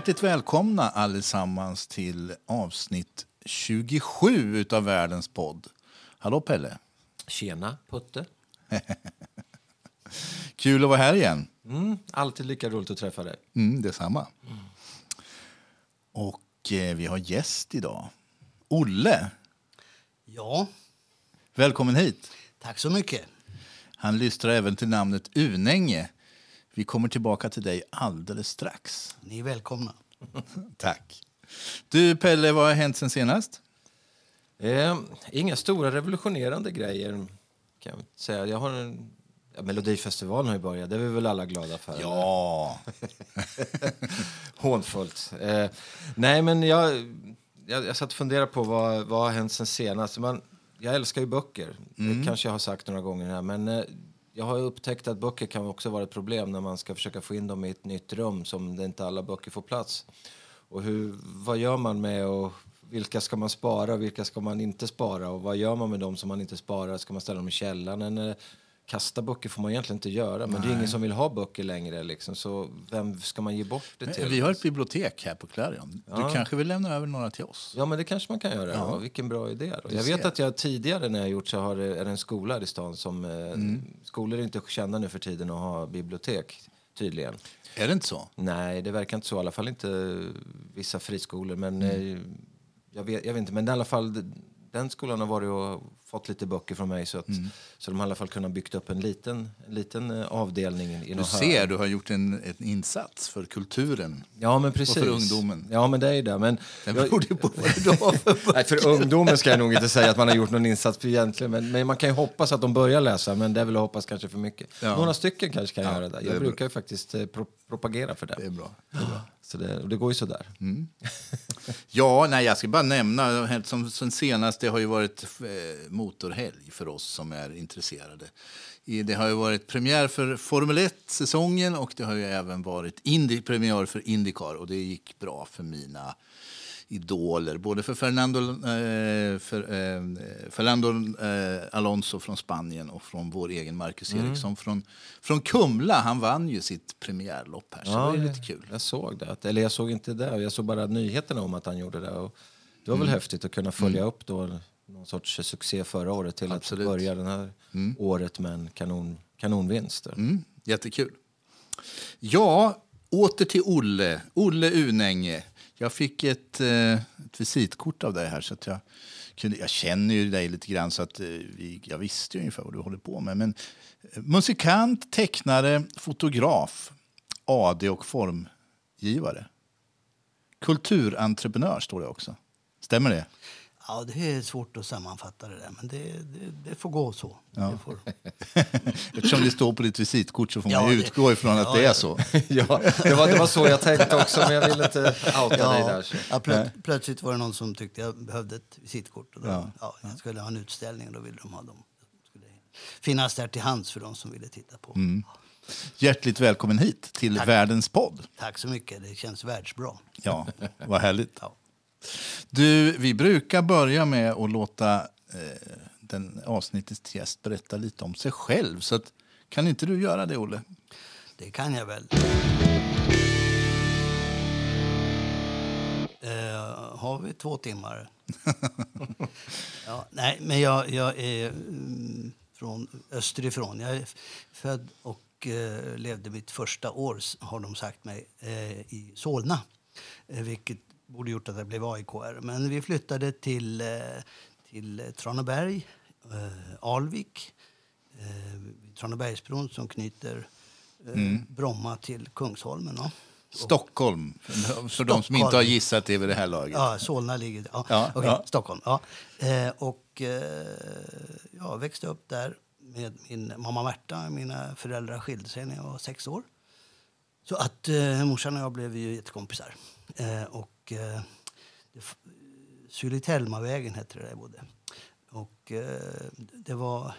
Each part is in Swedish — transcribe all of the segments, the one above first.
Hjärtligt välkomna allesammans till avsnitt 27 av Världens podd. Hallå Pelle! Tjena Putte! Kul att vara här igen. Mm, alltid lika roligt att träffa dig. Mm, detsamma. Och eh, vi har gäst idag. Olle, Ja, välkommen hit. tack så mycket. Han lystrar även till namnet Unänge. Vi kommer tillbaka till dig alldeles strax. Ni är välkomna. Tack. Du Pelle, vad har hänt sen senast? Eh, inga stora revolutionerande grejer kan jag säga. Jag har en, ja, Melodifestivalen har ju börjat, det är vi väl alla glada för? Ja, Hånfullt. Eh, nej, men jag, jag, jag satt och funderade på vad, vad har hänt sen senast. Man, jag älskar ju böcker, det kanske jag har sagt några gånger här, men eh, jag har upptäckt att böcker kan också vara ett problem när man ska försöka få in dem i ett nytt rum som det inte alla böcker får plats. Och hur, vad gör man med och vilka ska man spara och vilka ska man inte spara och vad gör man med dem som man inte sparar? Ska man ställa dem i källaren? Eller, kasta böcker får man egentligen inte göra, men det är ingen som vill ha böcker längre. Liksom. Så vem ska man ge bort det till? vi har ett bibliotek här på Clarion. Du Ja. kanske vill lämna över några till oss? Ja, men det kanske man kan göra. Ja. Vilken bra idé. Då. Du Jag vet att jag tidigare när jag gjort så har det, är det en skola här i stan som... eh, Mm. Skolor är inte kända nu för tiden att ha bibliotek, tydligen. Är det inte så? Nej, det verkar inte så. I alla fall inte vissa friskolor. Men Mm. eh, jag, vet, jag vet inte. Men i alla fall, den skolan har varit och fått lite böcker från mig så att Mm. så de har i alla fall kunnat byggt upp en liten, en liten eh, avdelning i Du ser, hörn. du har gjort en, en insats för kulturen. Ja, men precis. för ungdomen. Ja, men det är ju det. Men Den jag- ju på för Nej, för ungdomen ska jag nog inte säga att man har gjort någon insats för egentligen. Men, men man kan ju hoppas att de börjar läsa, men det är väl att hoppas kanske för mycket. Ja. Några stycken kanske kan Ja, göra det. det är Jag bra. brukar ju faktiskt eh, pro propagera för det. Det är bra. Så det, det går ju sådär. Mm. Ja, nej, jag ska bara nämna, som, som senast, det har ju varit eh, motorhelg för oss som är intresserade. Det har ju varit premiär för Formel 1-säsongen och det har ju även varit Indy, premiär för Indycar och det gick bra för mina idoler. Både för Fernando, eh, för, eh, Fernando eh, Alonso från Spanien och från vår egen Marcus Eriksson från, från Kumla. Han vann ju sitt premiärlopp här, så det var lite kul. Jag såg det. Eller jag såg inte det. Jag såg bara nyheterna om att han gjorde det. Och det var Mm. väl häftigt att kunna följa upp då någon sorts succé förra året till Absolut. att börja det här året med en kanon, kanonvinst. Mm, jättekul. Ja, åter till Olle. Olle Unänge. Jag fick ett, eh, ett visitkort av dig här. Så att jag, kunde, jag känner ju dig lite grann så att eh, vi, jag visste ju ungefär vad du håller på med. Men eh, musikant, tecknare, fotograf, AD och formgivare. Kulturentreprenör står det också. Stämmer det? Ja, det är svårt att sammanfatta det där, men det, det, det får gå så. Det får, Eftersom det står på ditt visitkort så får Ja, man ju det- utgå ifrån att ja, det är ja. så. ja, det var, det var så jag tänkte också, men jag ville inte outa dig ja, där. Så. ja, plöt, plötsligt var det någon som tyckte jag behövde ett visitkort. Och då, Ja. ja. jag skulle ha en utställning och då ville de ha dem. Det skulle finnas där till hands för de som ville titta på. Mm. Hjärtligt välkommen hit till Världens podd. Tack så mycket, det känns världsbra. Ja, vad härligt. Ja. Du, vi brukar börja med att låta eh, den avsnittets gäst berätta lite om sig själv. Så att, kan inte du göra det, Olle? Det kan jag väl. Eh, har vi två timmar? ja, nej, men jag, jag är mm, från österifrån. Jag är född och eh, levde mitt första år, har de sagt mig, eh, i Solna. Eh, vilket borde gjort att jag blev AIK-are. Men vi flyttade till, eh, till Traneberg, eh, Alvik, eh, Tranebergsbron som knyter eh, Bromma till Kungsholmen. Ja. Stockholm, för, för de som Stockholm. inte har gissat det vid det här laget. Ja, Solna ligger ja. Ja, okej, ja. Stockholm. Ja. Eh, och eh, jag växte upp där med min mamma Märta. Mina föräldrar skilde sig när jag var sex år. Så att eh, morsan och jag blev ju jättekompisar. Eh, och eh, det f- Sulitjelmavägen hette det där jag bodde. Och eh, det var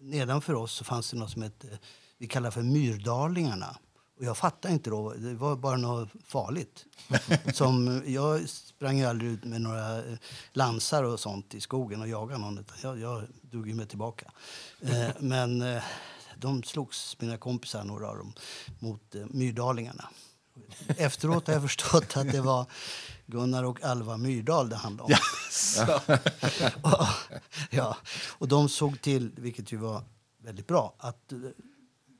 nedanför oss så fanns det något som hette, vi kallar för Myrdalingarna. Och jag fattade inte då, det var bara något farligt. Som, jag sprang ju aldrig ut med några eh, lansar och sånt i skogen och jagade någon. Utan jag, jag drog ju mig tillbaka. Eh, men eh, de slogs, mina kompisar, några av dem, mot eh, Myrdalingarna. efteråt har jag förstått att det var Gunnar och Alva Myrdal det handlade om. och, ja, och de såg till, vilket ju var väldigt bra, att eh,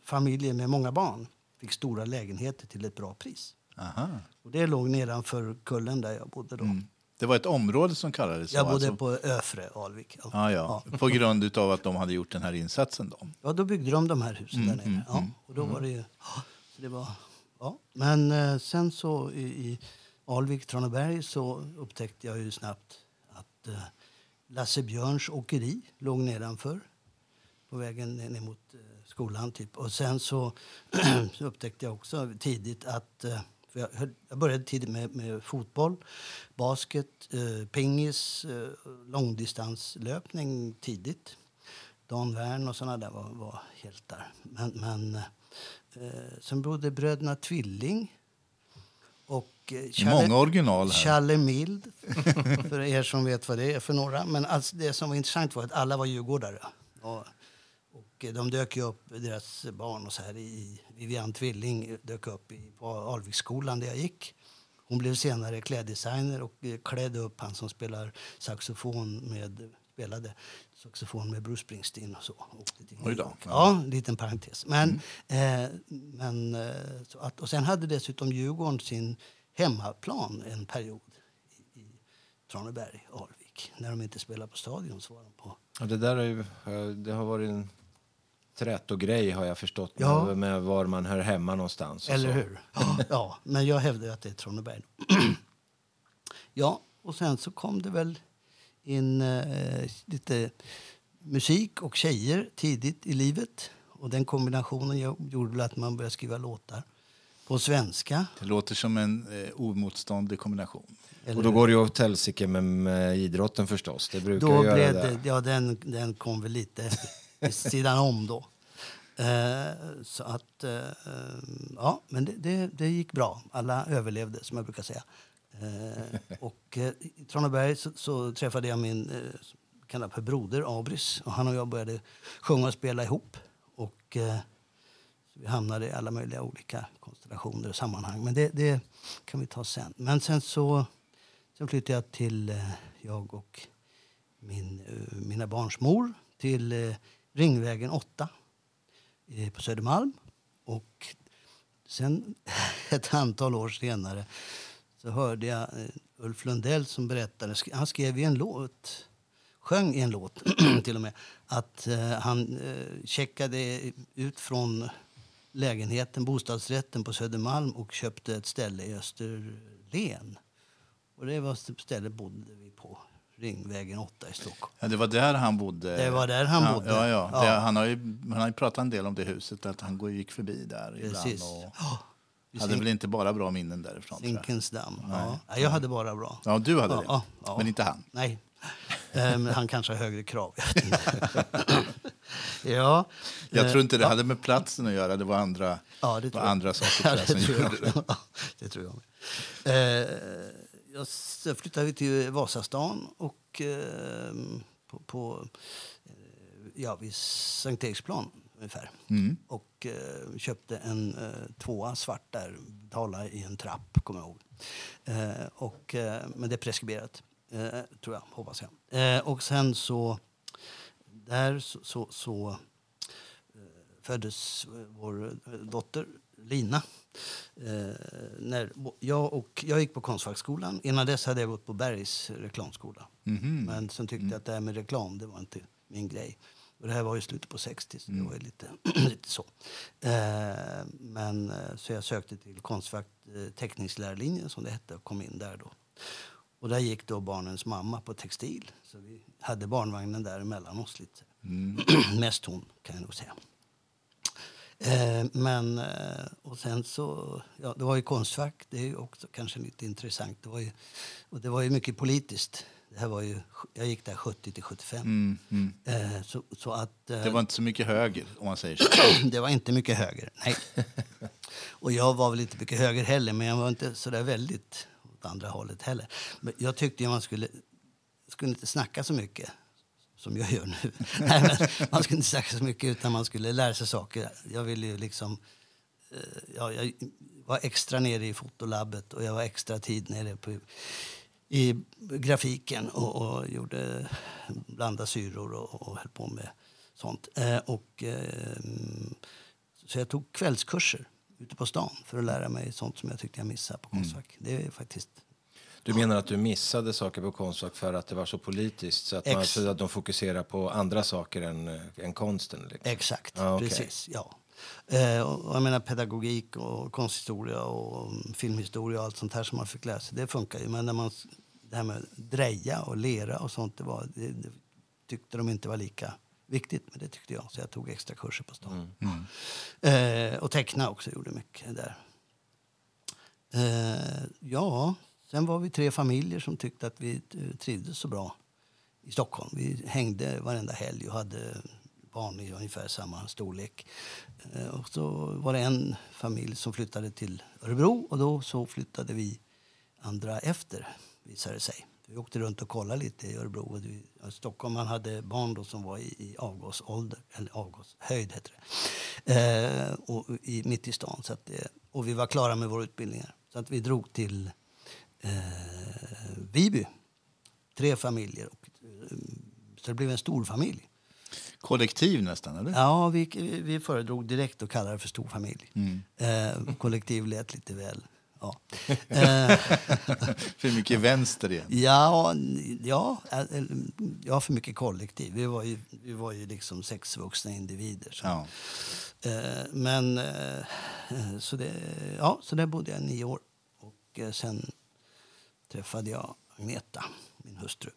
familjer med många barn fick stora lägenheter till ett bra pris. Aha. Och det låg nedanför kullen där jag bodde då. Det var ett område som kallades så? Jag bodde alltså. på Öfre, Alvik. Ja, ja. På grund av att de hade gjort den här insatsen då? Ja, då byggde de de här husen där nere. Ja, och då var det ju... ja, det var, ja. Men eh, sen så i, i Alvik, Traneberg, så upptäckte jag ju snabbt att eh, Lasse Björns åkeri låg nedanför på vägen ner mot eh, skolan. Typ. Och sen så, så upptäckte jag också tidigt att... Eh, för jag, jag började tidigt med, med fotboll, basket, eh, pingis, eh, långdistanslöpning tidigt. Dan Wern och såna där var, var hjältar. Men, men eh, sen bodde bröderna Tvilling och eh, Många original här. Challe Mild, för er som vet vad det är för några. Men alltså det som var intressant var att alla var djurgårdare. Och, och eh, de dök upp, deras barn och så här i Vivian Tvilling dök upp i, på Alviksskolan där jag gick. Hon blev senare kläddesigner och eh, klädde upp han som spelar saxofon med spelade saxofon med Bruce Springsteen och så. Åkte till Oj då. Ja, en liten parentes. Men, eh, men, eh, så att, och sen hade dessutom Djurgården sin hemmaplan en period i, i Traneberg, Alvik. När de inte spelade på Stadion så var de på... Ja, det där är ju, det har varit en trätogrej har jag förstått Ja. med, med var man hör hemma någonstans. Eller så. hur? Ja, ja, men jag hävdar att det är Traneberg. ja, och sen så kom det väl in eh, lite musik och tjejer tidigt i livet. Och den kombinationen gjo- gjorde att man började skriva låtar på svenska. Det låter som en eh, omotståndlig kombination. Och då går det ju åt helsike med, med idrotten förstås. Det brukar Då göra blev det. det, ja, den, den kom väl lite sidan om då. Eh, så att, eh, ja, men det, det, det gick bra. Alla överlevde, som jag brukar säga. Eh, och eh, i Traneberg så, så träffade jag min eh, för broder Abris. Och han och jag började sjunga och spela ihop. Och eh, så vi hamnade i alla möjliga olika konstellationer och sammanhang. Men det, det kan vi ta sen. Men sen så sen flyttade jag till, eh, jag och min, eh, mina barns mor till eh, Ringvägen 8 på Södermalm. Och sen ett antal år senare så hörde jag eh, Ulf Lundell som berättade, han skrev i en låt, sjöng i en låt till och med, att eh, han eh, checkade ut från lägenheten, bostadsrätten på Södermalm och köpte ett ställe i Österlen. Och det var stället bodde vi på, Ringvägen 8 i Stockholm. Ja, det var där han bodde. Det var där han ja, bodde. Ja, ja. Ja. Det, han, har ju, han har ju pratat en del om det huset, att han gick förbi där Precis. ibland. Och Ja, vid hade väl inte bara bra minnen därifrån. jag. Zinkensdamm. Ja. Ja, jag hade bara bra. Ja, du hade Ja, det. Men inte han. Nej. Men han kanske har högre krav. Jag ja. Jag tror inte det hade med platsen att göra. Det var andra, Ja, det var jag. andra saker Ja, jag, det, tror gjorde det. jag. Ja, det tror jag. Eh, jag flyttade till Vasastan och eh, på, på eh, ja, vid Sankt Eriksplan ungefär. Mm. Och eh, köpte en eh, tvåa svart där, betalade i en trapp, kommer jag ihåg. Eh, och, eh, men det är preskriberat, eh, tror jag, hoppas jag. Eh, och sen så, där så, så, så föddes vår dotter Lina. Eh, när jag, och, jag gick på Konstfackskolan. Innan dess hade jag gått på Bergs reklamskola. Mhm. Men sen tyckte jag att det här med reklam det var inte min grej. Och det här var ju slutet på 60 så det var ju lite, lite så. Eh, men eh, så jag sökte till Konstfack eh, teckningslärarlinjen som det hette och kom in där då. Och där gick då barnens mamma på textil. Så vi hade barnvagnen där emellan oss lite. Mest hon kan jag nog säga. Eh, men, eh, och sen så, ja, det var ju Konstfack, det är också kanske lite intressant. Det var ju, och det var ju mycket politiskt. Det här var ju, jag gick där 70 till 75. Mm, mm. Eh, så, så att, eh, Det var inte så mycket höger, om man säger så. det var inte mycket höger, nej. Och jag var väl inte mycket höger heller, men jag var inte så där väldigt åt andra hållet heller. Men jag tyckte ju man skulle, skulle inte snacka så mycket som jag gör nu. Nej, man skulle inte snacka så mycket utan man skulle lära sig saker. Jag ville ju liksom... eh, Ja, jag var extra nere i fotolabbet och jag var extra tid nere på, i grafiken och, och gjorde blanda syror och, och höll på med sånt. Eh, och, eh, så jag tog kvällskurser ute på stan för att lära mig sånt som jag tyckte jag missade på Konstfack. Det är faktiskt Du menar att du missade saker på Konstfack för att det var så politiskt? Så att, man, så att de fokuserar på andra saker än, eh, än konsten? Liksom. Exakt, Ja, okej. precis. Ja. Eh, och jag menar pedagogik och konsthistoria och mm, filmhistoria och allt sånt här som man fick lära sig, det funkar ju. Men när man, det här med dreja och lera och sånt, det, var, det, det tyckte de inte var lika viktigt. Men det tyckte jag, så jag tog extra kurser på stan. Eh, och teckna också, gjorde mycket där. Eh, ja, sen var vi tre familjer som tyckte att vi eh, trivdes så bra i Stockholm. Vi hängde varenda helg och hade barn i ungefär samma storlek. Eh, och så var det en familj som flyttade till Örebro och då så flyttade vi andra efter, visade det sig. Vi åkte runt och kollade lite i Örebro. Och vi, i Stockholm man hade barn då som var i, i avgåsålder, eller avgåshöjd heter det. Eh, och i, mitt i stan. Så att och vi var klara med våra utbildningar. Så att vi drog till eh, Viby. Tre familjer. Och, eh, så det blev en stor familj. Kollektiv nästan, eller? Ja, vi, vi föredrog direkt att kalla det för storfamilj. Eh, kollektiv lät lite väl... Ja. Eh, För mycket vänster igen. ja, ja, eh, ja, för mycket kollektiv. Vi var ju, vi var ju liksom sex vuxna individer. Så. Ja. Eh, men eh, så, det, ja, så där bodde jag nio år. Och eh, sen träffade jag Agneta, min hustru,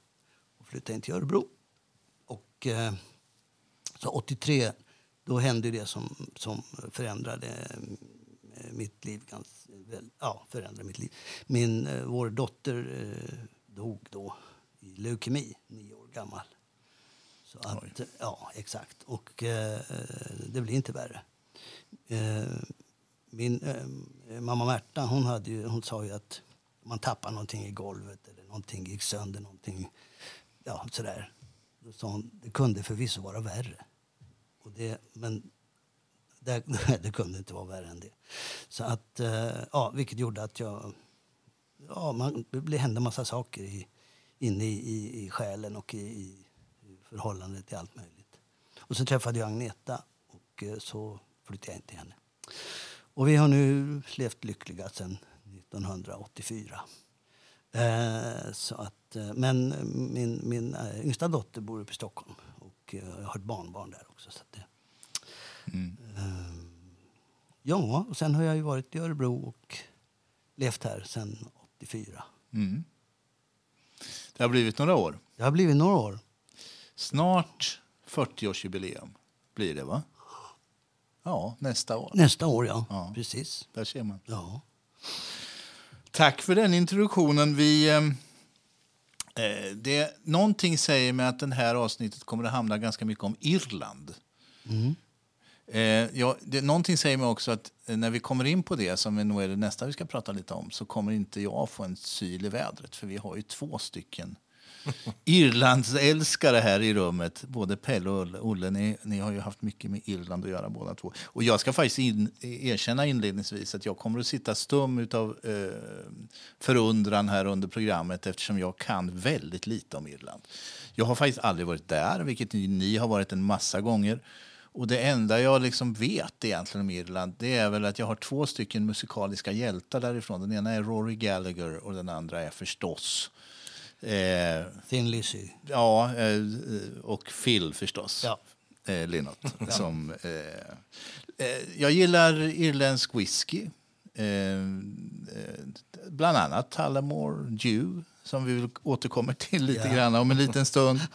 och flyttade in till Örebro. Och så 83, då hände det som, som förändrade eh, mitt liv. Ganska, ja, förändrade mitt liv. Min, eh, vår dotter eh, dog då i leukemi, nio år gammal. Så att, ja, exakt. Och eh, det blir inte värre. Eh, min eh, mamma Märta, hon, hade ju, hon sa ju att man tappar någonting i golvet eller någonting gick sönder, någonting, ja sådär. Då sa hon, det kunde förvisso vara värre. Och det, men det, det kunde inte vara värre än det. Så att, eh, ja, vilket gjorde att jag, ja, man, det hände en massa saker i, inne i, i, i själen och i, i förhållande till allt möjligt. Och så träffade jag Agneta och eh, så flyttade jag in till henne. Och vi har nu levt lyckliga sedan 1984. Eh, så att, eh, men min, min yngsta dotter bor uppe i Stockholm och jag har ett barnbarn där också. Så det, eh, ja, och sen har jag ju varit i Örebro och levt här sedan 84. Mm. Det har blivit några år. Det har blivit några år. Snart 40-årsjubileum blir det, va? Ja, nästa år. Nästa år, ja. Ja. Precis. Där ser man. Ja. Tack för den introduktionen. Vi, eh, Eh, det, någonting säger mig att den här avsnittet kommer att handla ganska mycket om Irland. Mm. Eh, ja, det, någonting säger mig också att eh, när vi kommer in på det, som nog är det nästa vi ska prata lite om, så kommer inte jag få en syl i vädret. För vi har ju två stycken Irlands älskare här i rummet. Både Pelle och Olle. Olle ni, ni har ju haft mycket med Irland att göra båda två. Och jag ska faktiskt in, erkänna inledningsvis att jag kommer att sitta stum av eh, förundran här under programmet eftersom jag kan väldigt lite om Irland. Jag har faktiskt aldrig varit där, vilket ni, ni har varit en massa gånger. Och det enda jag liksom vet egentligen om Irland det är väl att jag har två stycken musikaliska hjältar därifrån. Den ena är Rory Gallagher och den andra är förstås eh, Thin Lizzy. Ja, eh, och Phil förstås. Ja. Eh, Linnot. Som, eh, eh, jag gillar irländsk whisky. Eh, eh, bland annat Tullamore Dew som vi väl återkommer till lite Ja. grann om en liten stund.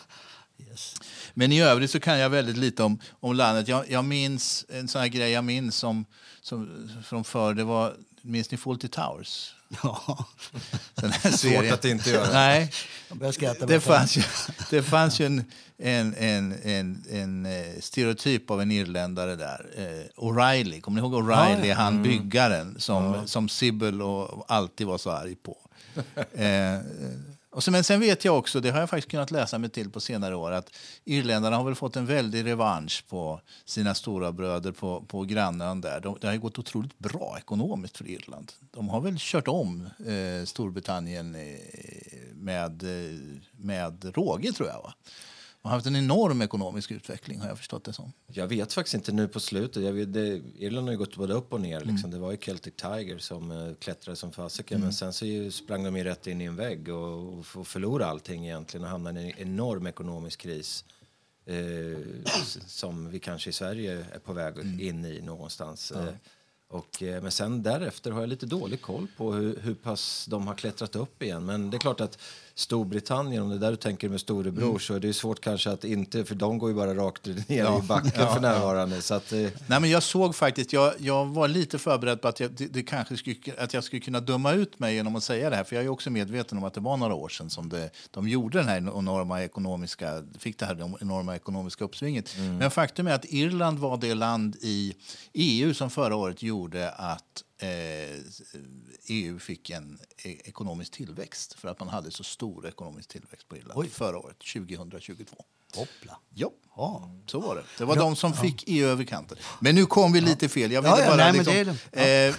Yes. Men i övrigt så kan jag väldigt lite om, om landet. Jag, jag minns en sån här grej jag minns som, som, från förr. Det var, minns ni Fawlty Towers? Ja. Den här Svårt serien. att inte göra. Nej, det fanns ju, det fanns ju en, en, en, en, en eh, stereotyp av en irländare där. Eh, O'Reilly, kommer ni ihåg O'Reilly? Ja, Han byggaren som, som Sibyl och alltid var så arg på. Och sen, men sen vet jag också, det har jag faktiskt kunnat läsa mig till på senare år, att irländarna har väl fått en väldig revansch på sina stora bröder på, på grannön där. De, det har ju gått otroligt bra ekonomiskt för Irland. De har väl kört om eh, Storbritannien eh, med, eh, med råge tror jag va? Har haft en enorm ekonomisk utveckling har jag förstått det som. Jag vet faktiskt inte nu på slutet. Vet, det, Irland har ju gått både upp och ner. Liksom. Mm. Det var ju Celtic Tiger som uh, klättrade som fasiken. Mm. Men sen så ju, sprang de ju rätt in i en vägg och, och, och förlorade allting egentligen och hamnade i en enorm ekonomisk kris. Eh, som vi kanske i Sverige är på väg mm. in i någonstans. Ja. Eh, och, eh, men sen därefter har jag lite dålig koll på hur, hur pass de har klättrat upp igen. Men det är klart att Storbritannien, om det är där du tänker med storebror, mm. så är det svårt kanske att inte, för de går ju bara rakt ner ja. i backen ja, för närvarande. Så att, eh. Nej, men jag såg faktiskt, jag, jag var lite förberedd på att jag, det, det, kanske skulle, att jag skulle kunna döma ut mig genom att säga det här, för jag är också medveten om att det var några år sedan som det, de gjorde den här enorma ekonomiska, fick det här enorma ekonomiska uppsvinget. Mm. Men faktum är att Irland var det land i EU som förra året gjorde att EU eh, e fick en e-, ekonomisk tillväxt för att man hade så stor ekonomisk tillväxt på Irland Oj. förra året, 2022. Hoppla. Ja, ja, så var det. Det var ja, de som fick EU över kanten. Men nu kom vi lite fel. Jag ville ja, bara nej, liksom, det, är det.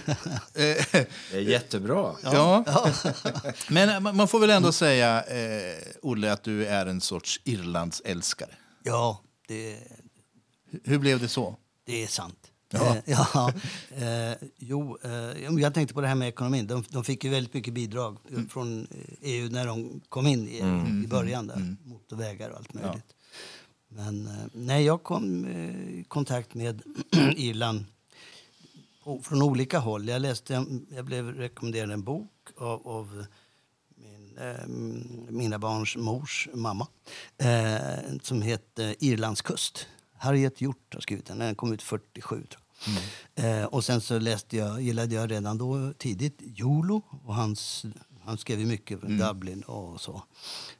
Eh, det är jättebra. Ja. Men man får väl ändå säga, eh, Olle, att du är en sorts Irlands älskare. Ja, det... Hur blev det så? Det är sant. Ja. Eh, ja, eh, jo, eh, jag tänkte på det här med ekonomin. De, de fick ju väldigt mycket bidrag mm. från EU när de kom in i, mm. i början. Där, mm. Motorvägar och allt möjligt. Ja. Men nej, jag kom i kontakt med Irland från olika håll. Jag, läste, jag blev rekommenderad en bok av, av min, eh, mina barns mors mamma som heter Irlands kust Harriet Hjort har skrivit den. Den kom ut 47. Mm. Eh, och sen så läste jag, gillade jag redan då tidigt Jolo. Och hans, han skrev mycket om mm. Dublin och så.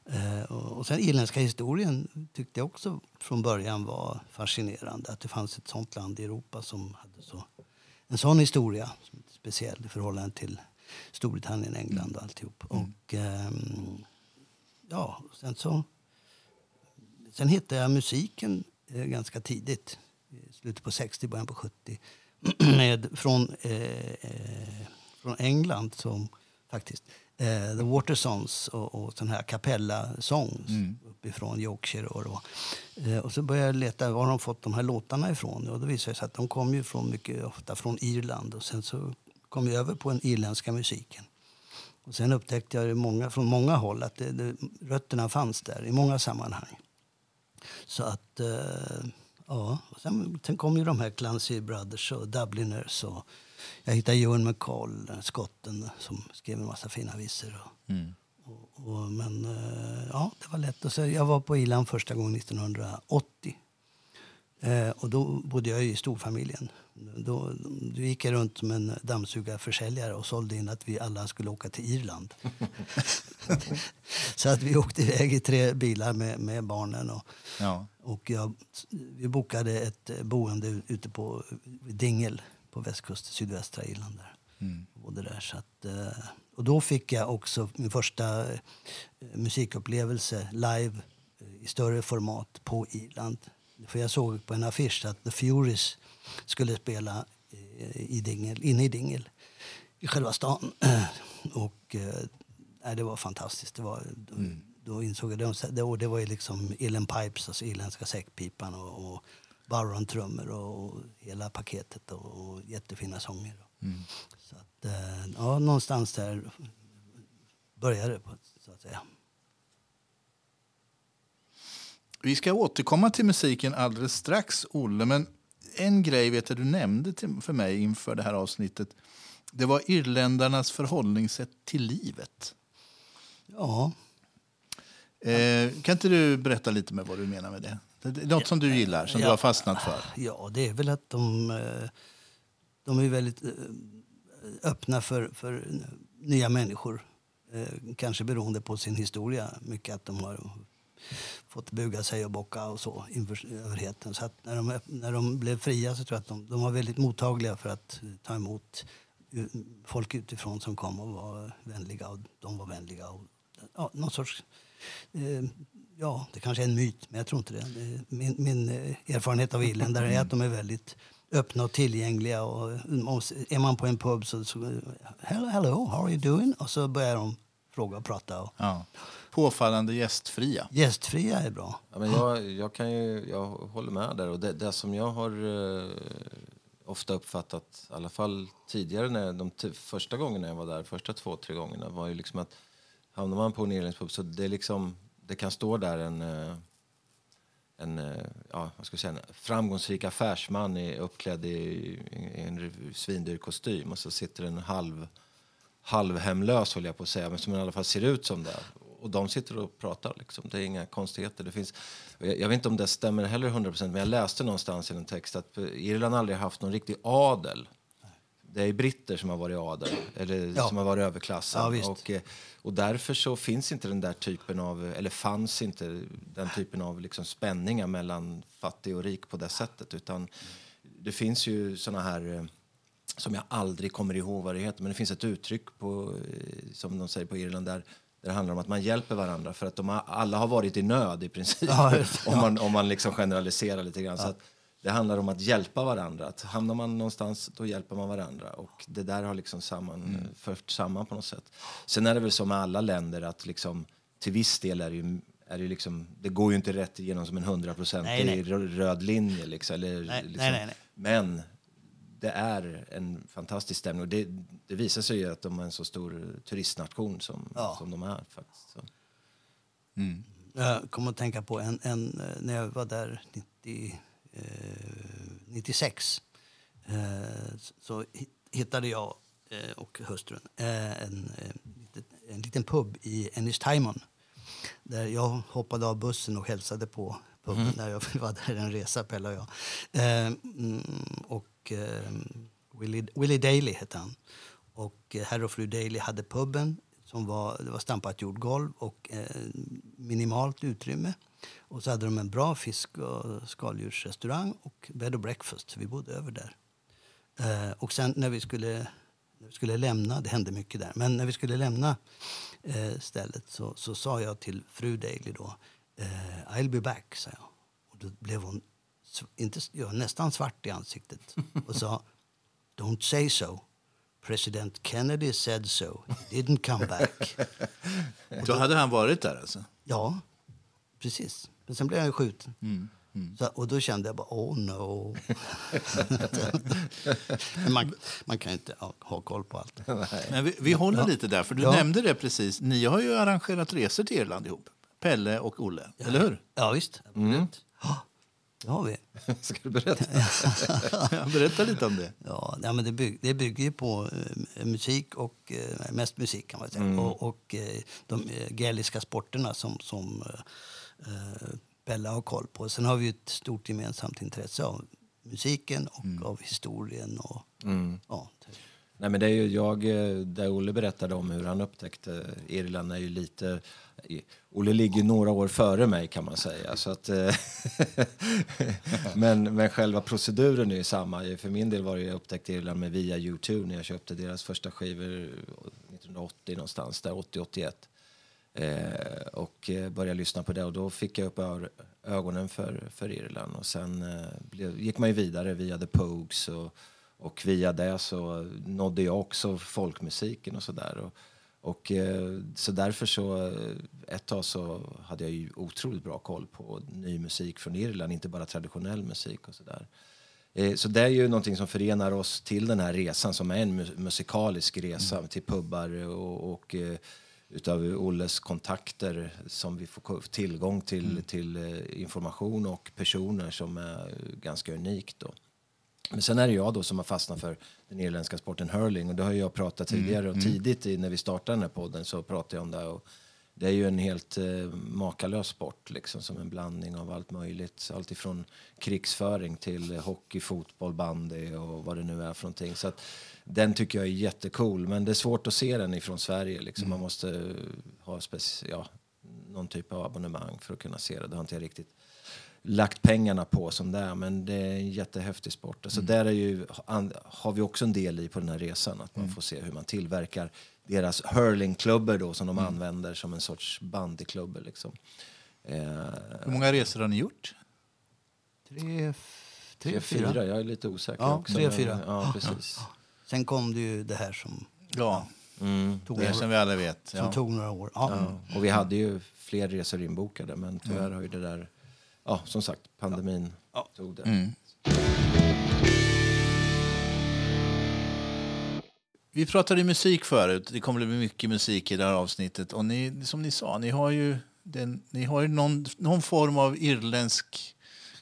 Eh, och, och sen irländska historien tyckte jag också från början var fascinerande. Att det fanns ett sånt land i Europa som hade så, en sån historia. Speciell i förhållande till Storbritannien, England och alltihop. Mm. Och eh, ja, sen så... Sen hittade jag musiken Eh, ganska tidigt, slutet på 60, början på 70 med, från, eh, eh, från England som faktiskt eh, The Watersons och, och sån här kapella-sång mm. uppifrån Yorkshire. Och, då. Eh, och så började jag leta var de fått de här låtarna ifrån. Och då visade det sig att de kom ju från, mycket ofta från Irland. Och sen så kom jag över på den irländska musiken. Och sen upptäckte jag många, från många håll att det, det, rötterna fanns där i många sammanhang. Så att, eh, ja. Sen, sen kom ju de här Clancy Brothers och Dubliners. Och jag hittade Ewan McCall, skotten, som skrev en massa fina visor. Och, mm. och, och, men eh, ja, det var lätt. Och så, jag var på Irland första gången 1980. Eh, och då bodde jag i storfamiljen. Då, då gick jag runt som en dammsugarförsäljare och sålde in att vi alla skulle åka till Irland. så att vi åkte iväg i tre bilar med, med barnen. Och, ja. och jag, vi bokade ett boende ute på Dingel på västkusten, sydvästra Irland. Där. Mm. där, så att, eh, och då fick jag också min första eh, musikupplevelse live i större format på Irland. För jag såg på en affisch att The Furies skulle spela i Dingel, inne i Dingel, i själva stan. Och eh, det var fantastiskt. Det var, mm. Då insåg jag, det, det var ju liksom Ellen Pipes, alltså irländska säckpipan och, och Barron-trummor och, och, hela paketet och, och jättefina sånger. Mm. Så att, eh, ja, någonstans där började det, så att säga. Vi ska återkomma till musiken alldeles strax, Olle. Men en grej vet jag du nämnde för mig inför det här avsnittet. Det var irländarnas förhållningssätt till livet. Ja. Eh, kan inte du berätta lite med vad du menar med det? det är något som du gillar, som ja, du har fastnat för? Ja, det är väl att de, eh, de är väldigt eh, öppna för, för nya människor. Eh, kanske beroende på sin historia. Mycket att de har fått buga sig och bocka och så inför överheten. Så när, de, när de blev fria så tror jag att de, de var väldigt mottagliga för att eh, ta emot eh, folk utifrån som kom och var vänliga och de var vänliga. Och ja, någon sorts... Eh, ja, det kanske är en myt, men jag tror inte det. min, min eh, erfarenhet av irländare är att de är väldigt öppna och tillgängliga. Och, och är man på en pub så, så hello, hello, how are you doing? Och så börjar de fråga och prata. Och, Ja. Påfallande gästfria. Gästfria är bra. Ja, men jag, jag, kan ju, jag håller med där. Och det, det som jag har eh, ofta uppfattat, i alla fall tidigare, när, de t- första gångerna jag var där, första två, tre gångerna, var ju liksom att hamnar man på en irländsk så det, är liksom, det kan stå där en, eh, en eh, ja, vad ska jag säga, en framgångsrik affärsman i, uppklädd i, i en svindyr kostym och så sitter en halv halvhemlös, håller jag på att säga, men som i alla fall ser ut som det. Och de sitter och pratar, liksom. det är inga konstigheter. Det finns, jag, jag vet inte om det stämmer heller 100%, men jag läste någonstans i en text att Irland aldrig haft någon riktig adel. Det är britter som har varit adel, eller Ja. som har varit överklassen. Ja, och, eh, och därför så finns inte den där typen av, eller fanns inte den typen av liksom spänningar mellan fattig och rik på det sättet. Utan det finns ju såna här eh, som jag aldrig kommer ihåg vad det heter, men det finns ett uttryck på, eh, som de säger på Irland där, där det handlar om att man hjälper varandra för att de har, alla har varit i nöd i princip. Ja, om man, om man liksom generaliserar lite grann. Så att det handlar om att hjälpa varandra. Att hamnar man någonstans, då hjälper man varandra. Och det där har liksom samman, Mm. fört samman på något sätt. Sen är det väl så med alla länder att liksom, till viss del är det ju är det, liksom, det går ju inte rätt igenom som en hundraprocentig röd linje. Liksom, eller, Nej, liksom. nej, nej. Men det är en fantastisk stämning. Och det, det visar sig ju att de är en så stor turistnation som, Ja. som de är. Faktiskt. Så. Jag kommer att tänka på en, en eh, när jag var där 90, eh, 96. Eh, så hi- hittade jag eh, och hustrun eh, en, eh, en liten pub i Ennistimon. Där jag hoppade av bussen och hälsade på puben när jag var där en resa, Pelle och jag. Eh, mm, och ehm, Willie, Willie Daly hette han. Och eh, herr och fru Daly hade puben som var, det var stampat jordgolv och eh, minimalt utrymme. Och så hade de en bra fisk och skaldjursrestaurang och bed and breakfast. Vi bodde över där. Eh, och sen när vi skulle, när vi skulle lämna, det hände mycket där, men när vi skulle lämna eh, stället så, så sa jag till fru Daly då, eh, I'll be back, sa jag. Och då blev hon inte, ja, nästan svart i ansiktet och sa Don't say so. President Kennedy said so. He didn't come back. Då hade han varit där alltså? Ja, precis. Men sen blev han ju skjuten. Så, och då kände jag bara, oh no. Man, man kan inte ha, ha koll på allt. Men vi, vi håller Ja. lite där, för du Ja. nämnde det precis. Ni har ju arrangerat resor till Irland ihop. Pelle och Olle, eller hur? Ja, visst. Absolut. Det har vi. Ska du berätta? Berätta lite om det. Ja, men det, bygg, det bygger ju på eh, musik, och eh, mest musik kan man säga. Och, och eh, de gaeliska sporterna som, som Bella har koll på. Sen har vi ett stort gemensamt intresse av musiken och av historien. Och, ja, Nej, men det är ju jag, där Olle berättade om hur han upptäckte Irland är ju lite... Olle ligger några år före mig kan man säga. Så att, eh, men, men själva proceduren är ju samma. För min del var det jag upptäckte Irland med via U2 när jag köpte deras första skivor eh, 1980 någonstans, där 80-81. Eh, och eh, började lyssna på det och då fick jag upp ögonen för, för Irland. Och sen eh, blev, gick man ju vidare via The Pogues och, och via det så nådde jag också folkmusiken och sådär. Och, och, eh, så därför så, eh, ett tag så hade jag ju otroligt bra koll på ny musik från Irland, inte bara traditionell musik och sådär. Eh, Så det är ju någonting som förenar oss till den här resan som är en mu- musikalisk resa till pubbar och, och utav Olles kontakter som vi får tillgång till, till eh, information och personer som är ganska unikt. Då. Men sen är det jag då som har fastnat för den irländska sporten hurling och det har jag pratat tidigare och tidigt i, när vi startade den här podden så pratade jag om det och det är ju en helt eh, makalös sport liksom som en blandning av allt möjligt. Allt ifrån krigsföring till hockey, fotboll, bandy och vad det nu är för någonting. Så att, den tycker jag är jättecool men det är svårt att se den ifrån Sverige liksom. Man måste eh, ha speci- ja, någon typ av abonnemang för att kunna se det. Det har inte jag riktigt lagt pengarna på som det är, men det är en jättehäftig sport. Alltså där är ju, har vi också en del i på den här resan, att man får se hur man tillverkar deras hurlingklubbor då som de använder som en sorts bandyklubbor. Liksom. Eh, Hur många resor har ni gjort? Tre, tre, tre, fyra. fyra, jag är lite osäker Ja, också. tre, men- fyra. Ja, precis. Sen kom det ju det här som Ja, Mm. tog, det några, som vi alla vet. som Ja. tog några år. Ja. Ja, och vi hade ju fler resor inbokade men tyvärr har ju det där, ja som sagt, pandemin Ja. tog det. Mm. Vi pratade musik förut. Det kommer att bli mycket musik i det här avsnittet. Och ni, som ni sa, ni har ju, den, ni har ju någon, någon form av irländsk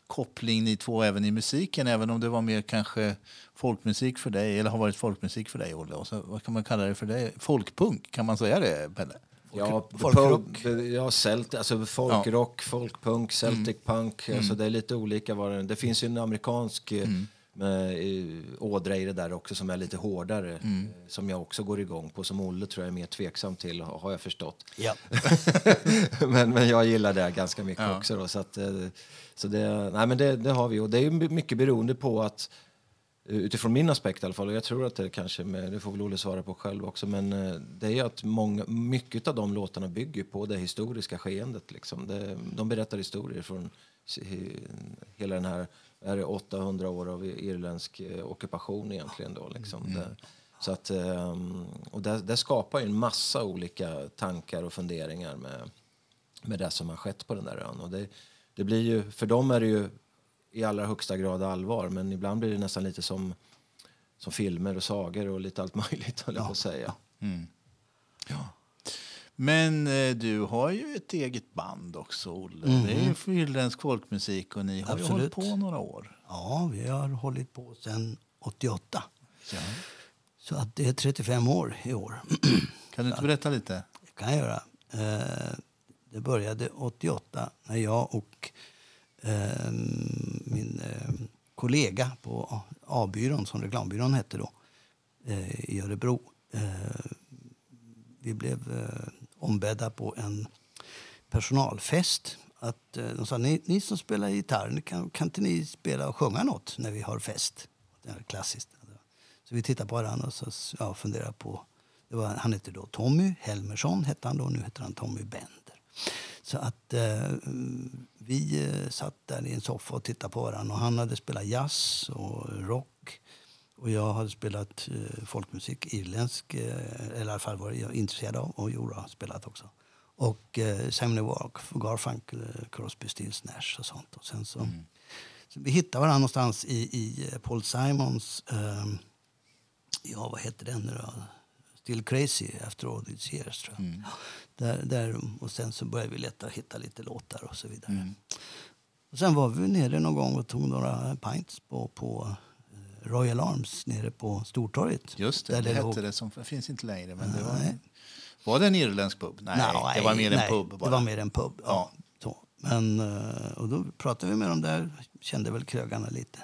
koppling ni två även i musiken. Även om det var mer kanske folkmusik för dig, eller har varit folkmusik för dig, Olle. Och så, vad kan man kalla det för dig? Folkpunk, kan man säga det, Pelle? Ja, folkrock. Ja, celt, alltså folkrock, folkpunk, celtic punk. Alltså det är lite olika. Vad det, det finns ju en amerikansk eh, med, eh, ådra i det där också som är lite hårdare. eh, Som jag också går igång på. Som Olle tror jag är mer tveksam till, har jag förstått. Ja. men, men jag gillar det ganska mycket Ja. också. Då, så att, så det, nej, men det, det har vi. Och det är mycket beroende på att Utifrån min aspekt i alla fall, och jag tror att det kanske, med, det får väl Olle svara på själv också, men eh, det är ju att många, mycket av de låtarna bygger på det historiska skeendet. Liksom. Det, de berättar historier från hela den här, är det 800 år av irländsk eh, ockupation egentligen då. Liksom. Det, så att, ehm, och det, det skapar ju en massa olika tankar och funderingar med, med det som har skett på den där ön. Och det, det blir ju, för dem är det ju i allra högsta grad allvar men ibland blir det nästan lite som, som filmer och sagor och lite allt möjligt höll jag på att säga. Men eh, du har ju ett eget band också, Olle. Det är ju för irländsk folkmusik och ni har ju Absolut. hållit på några år. ja, vi har hållit på sedan 88. Så att det är 35 år i år. Kan du inte berätta lite? Det kan jag göra. Eh, det började 88 när jag och Eh, min eh, kollega på A-byrån, som reklambyrån hette då, eh, i Örebro. Eh, vi blev eh, ombedda på en personalfest. Att, eh, de sa, ni, ni som spelar gitarr, kan, kan inte ni spela och sjunga något när vi har fest? Det är klassiskt. Så vi tittade på varandra och så, ja, funderade på... Det var, han hette då Tommy Helmersson, hette han då. Nu heter han Tommy Bender. Så att eh, vi eh, satt där i en soffa och tittade på varandra. Och han hade spelat jazz och rock. Och jag hade spelat eh, folkmusik, irländsk, eh, eller i alla fall var jag intresserad av. Och Jora har spelat också. Och eh, Simon Walk, Garfunkel, eh, Crosby, Stills, Nash och sånt. Och sen så, så vi hittade varandra någonstans i, i eh, Paul Simons, eh, ja vad heter den nu då? Still Crazy after all these years tror jag. Där, där, och sen så började vi leta hitta lite låtar och så vidare. Och sen var vi nere någon gång och tog några pints på, på eh, Royal Arms nere på Stortorget. Just det, Där det, hette låg- det som finns inte längre. Men det var, var det en irländsk pub? Nej, Nej, det var mer nej, en pub. Bara. Det var mer en pub. Ja. Ja. Men, eh, och då pratade vi med dem där, kände väl krögarna lite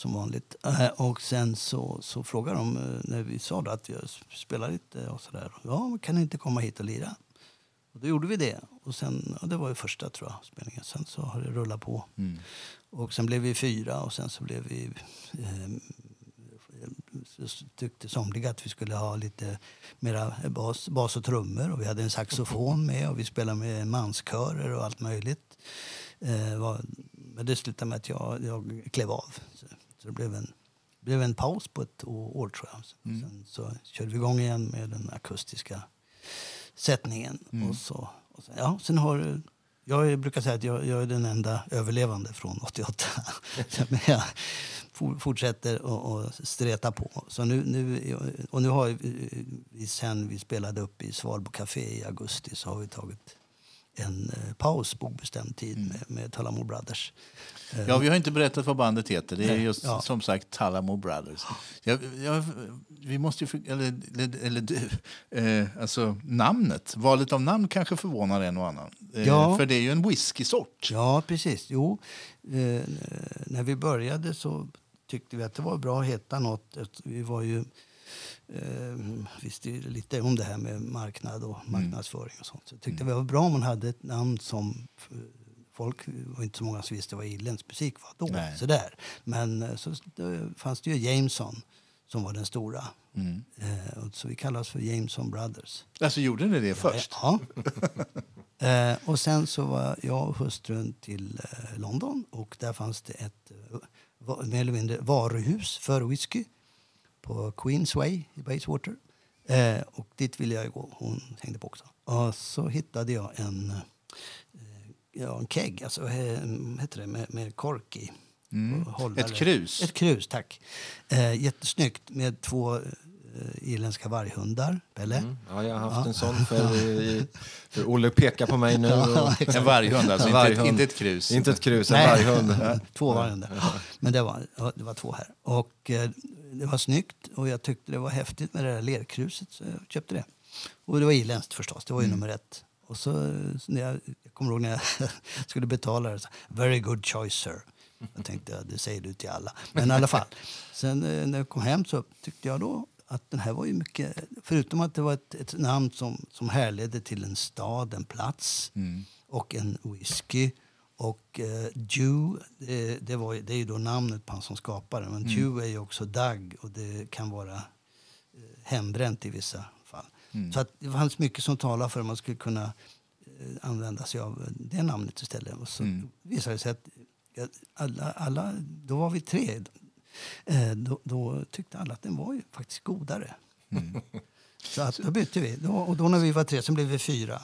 som vanligt. Eh, Och sen så, så frågade de eh, när vi sa att jag spelar lite och sådär. Ja, kan ni inte komma hit och lira? Och då gjorde vi det. Och sen, och det var ju första tror jag, spelningen. Sen så har det rullat på. Mm. Och sen blev vi fyra och sen så blev vi... Eh, tyckte somliga att vi skulle ha lite mera bas, bas och trummor. Och vi hade en saxofon med och vi spelade med manskörer och allt möjligt. Eh, var, men det slutade med att jag, jag klev av. Så, så det blev en, blev en paus på ett år tror jag. Sen så körde vi igång igen med den akustiska sättningen. Och så, och så, ja, sen har, jag brukar säga att jag, jag är den enda överlevande från 88. Men jag for- fortsätter och, och streta på. Så nu, nu, och nu har vi, sen vi spelade upp i Svalbo Café i augusti så har vi tagit en eh, paus på obestämd tid med, med Tullamore Brothers. Eh, Ja, vi har inte berättat vad bandet heter. Det är Nej, just ja. som sagt Talamo Brothers. Jag, jag, vi måste ju, eller, eller, du, eh, alltså namnet, valet av namn kanske förvånar en och annan. Eh, Ja. För det är ju en whiskysort. Ja, precis. Jo, eh, när vi började så tyckte vi att det var bra att heta något. Vi var ju eh, visste ju lite om det här med marknad och marknadsföring och sånt. Så jag tyckte det var bra om man hade ett namn som eh, folk var inte så många som visste vad irländsk musik var då. Nej. Sådär. Men eh, så fanns det ju Jameson som var den stora Eh, och så vi kallas för Jameson Brothers. Alltså gjorde ni det först? Ja. eh, och sen så var jag och hustrun till eh, London och där fanns det ett eh, mer eller mindre varuhus för whisky på Queensway i Bayswater. Eh, och dit ville jag gå. Hon hängde på också. Och så hittade jag en, eh, ja, en keg, alltså eh, heter det, med, med kork i. Hållare. Ett krus? Ett krus, tack. Eh, jättesnyggt med två eh, irländska varghundar. Pelle? Mm. Ja, jag har haft en sån för, i- för Olle pekar på mig nu. Och, En varghund, alltså. En Inte, varghund. ett, inte ett krus. inte ett krus, en Nej. varghund. två varghundar. Men det var, ja, det var två här. Och eh, det var snyggt och jag tyckte det var häftigt med det där lerkruset så jag köpte det. Och det var irländskt förstås, det var ju nummer ett. Och så, när jag, jag kommer ihåg när jag skulle betala det, så, very good choice sir. Jag tänkte, ja, det säger du till alla. Men i alla fall. Sen eh, när jag kom hem så tyckte jag då att den här var ju mycket, förutom att det var ett, ett namn som, som härledde till en stad, en plats och en whisky. Och eh, Jew, det, det, var, det är ju då namnet på han som skapade. Men Jew är ju också Dag och det kan vara eh, hembränt i vissa fall. Så att det fanns mycket som talar för att man skulle kunna eh, använda sig av det namnet istället. Och så visade det sig att alla, alla, då var vi tre. Eh, då, då tyckte alla att den var ju faktiskt godare. Så att, då bytte vi. Då, och då när vi var tre, sen blev vi fyra.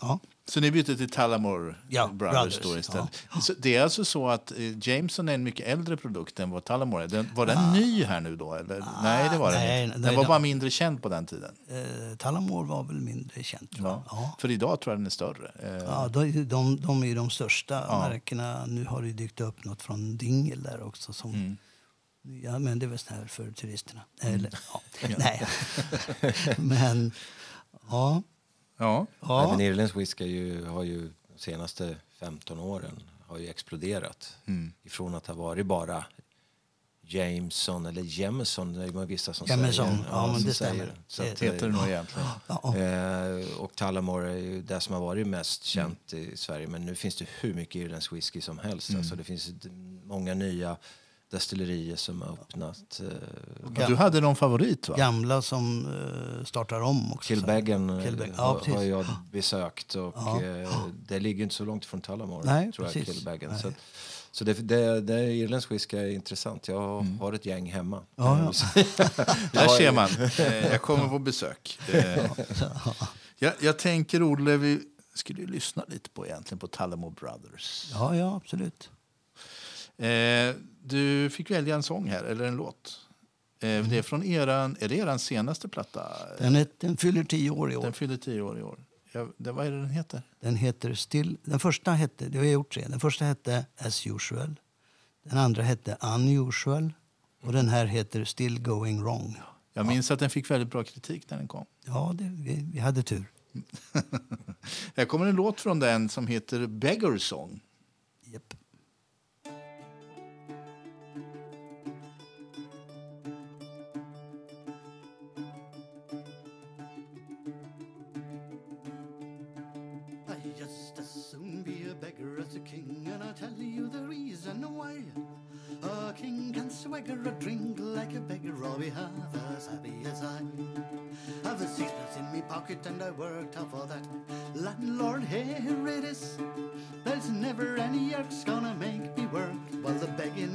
Ja. Så ni bytte till Tullamore Ja, Brothers, Brothers, istället? Så det är alltså så att eh, Jameson är en mycket äldre produkt än vad Tullamore är? Den, var den ny här nu då? Eller? nej, det var den Ah. nej, inte. Den nej, var den- bara mindre känd på den tiden? Eh, Tullamore var väl mindre jag. Ja. Ja. För idag tror jag den är större. Eh, Ja, de, de, de är de största märkena. Nu har det dykt upp något från Dingle där också. Som, Mm. Ja, men det är väl så här för turisterna. Eller, ja. Nej. men, ja. ja. ja. Även irländsk whisky ju, har ju de senaste 15 åren har ju exploderat. Ifrån att ha varit bara Jameson eller Jameson, det är vissa som Jameson, säger. ja, men som det stämmer. Så Det att, Heter det nog egentligen. ja. Eh, och Tullamore är ju det som har varit mest känt i Sverige. Men nu finns det hur mycket irländsk whisky som helst. Alltså det finns många nya destillerier som har öppnat. Eh, Ja, Du hade någon favorit va? Gamla som eh, startar om också. Eh, Kilbeggan, ja, har, har jag besökt och Ja. eh, det ligger inte så långt från Tullamore. Nej, tror jag. Kilbeggan. Nej. Så, så det, det, det är irländsk whisky är intressant. Jag har ett gäng hemma. Ja, ja. Där ser man. Eh, jag kommer på besök. Eh, jag, jag tänker, Olle, vi skulle ju lyssna lite på egentligen på Tullamore Brothers. Ja, ja, absolut. Eh, du fick välja en sång här, eller en låt. Eh, Det är från eran, är det eran senaste platta? Den, är, den fyller tio år i år. Den fyller tio år i år. Ja, det, vad är det den heter? Den heter Still... Den första hette... Det har jag gjort tre. Den första hette As usual. Den andra hette Unusual. Och den här heter Still going wrong. Jag minns att den fick väldigt bra kritik när den kom. Ja, det, vi, vi hade tur. Här kommer en låt från den som heter Beggar Song. You the reason why. A king can swagger a drink like a beggar, or be half as happy as I. I've a sixpence in me pocket, and I worked hard for that. Landlord, here it is. There's never any yerk's gonna make me work, while the begging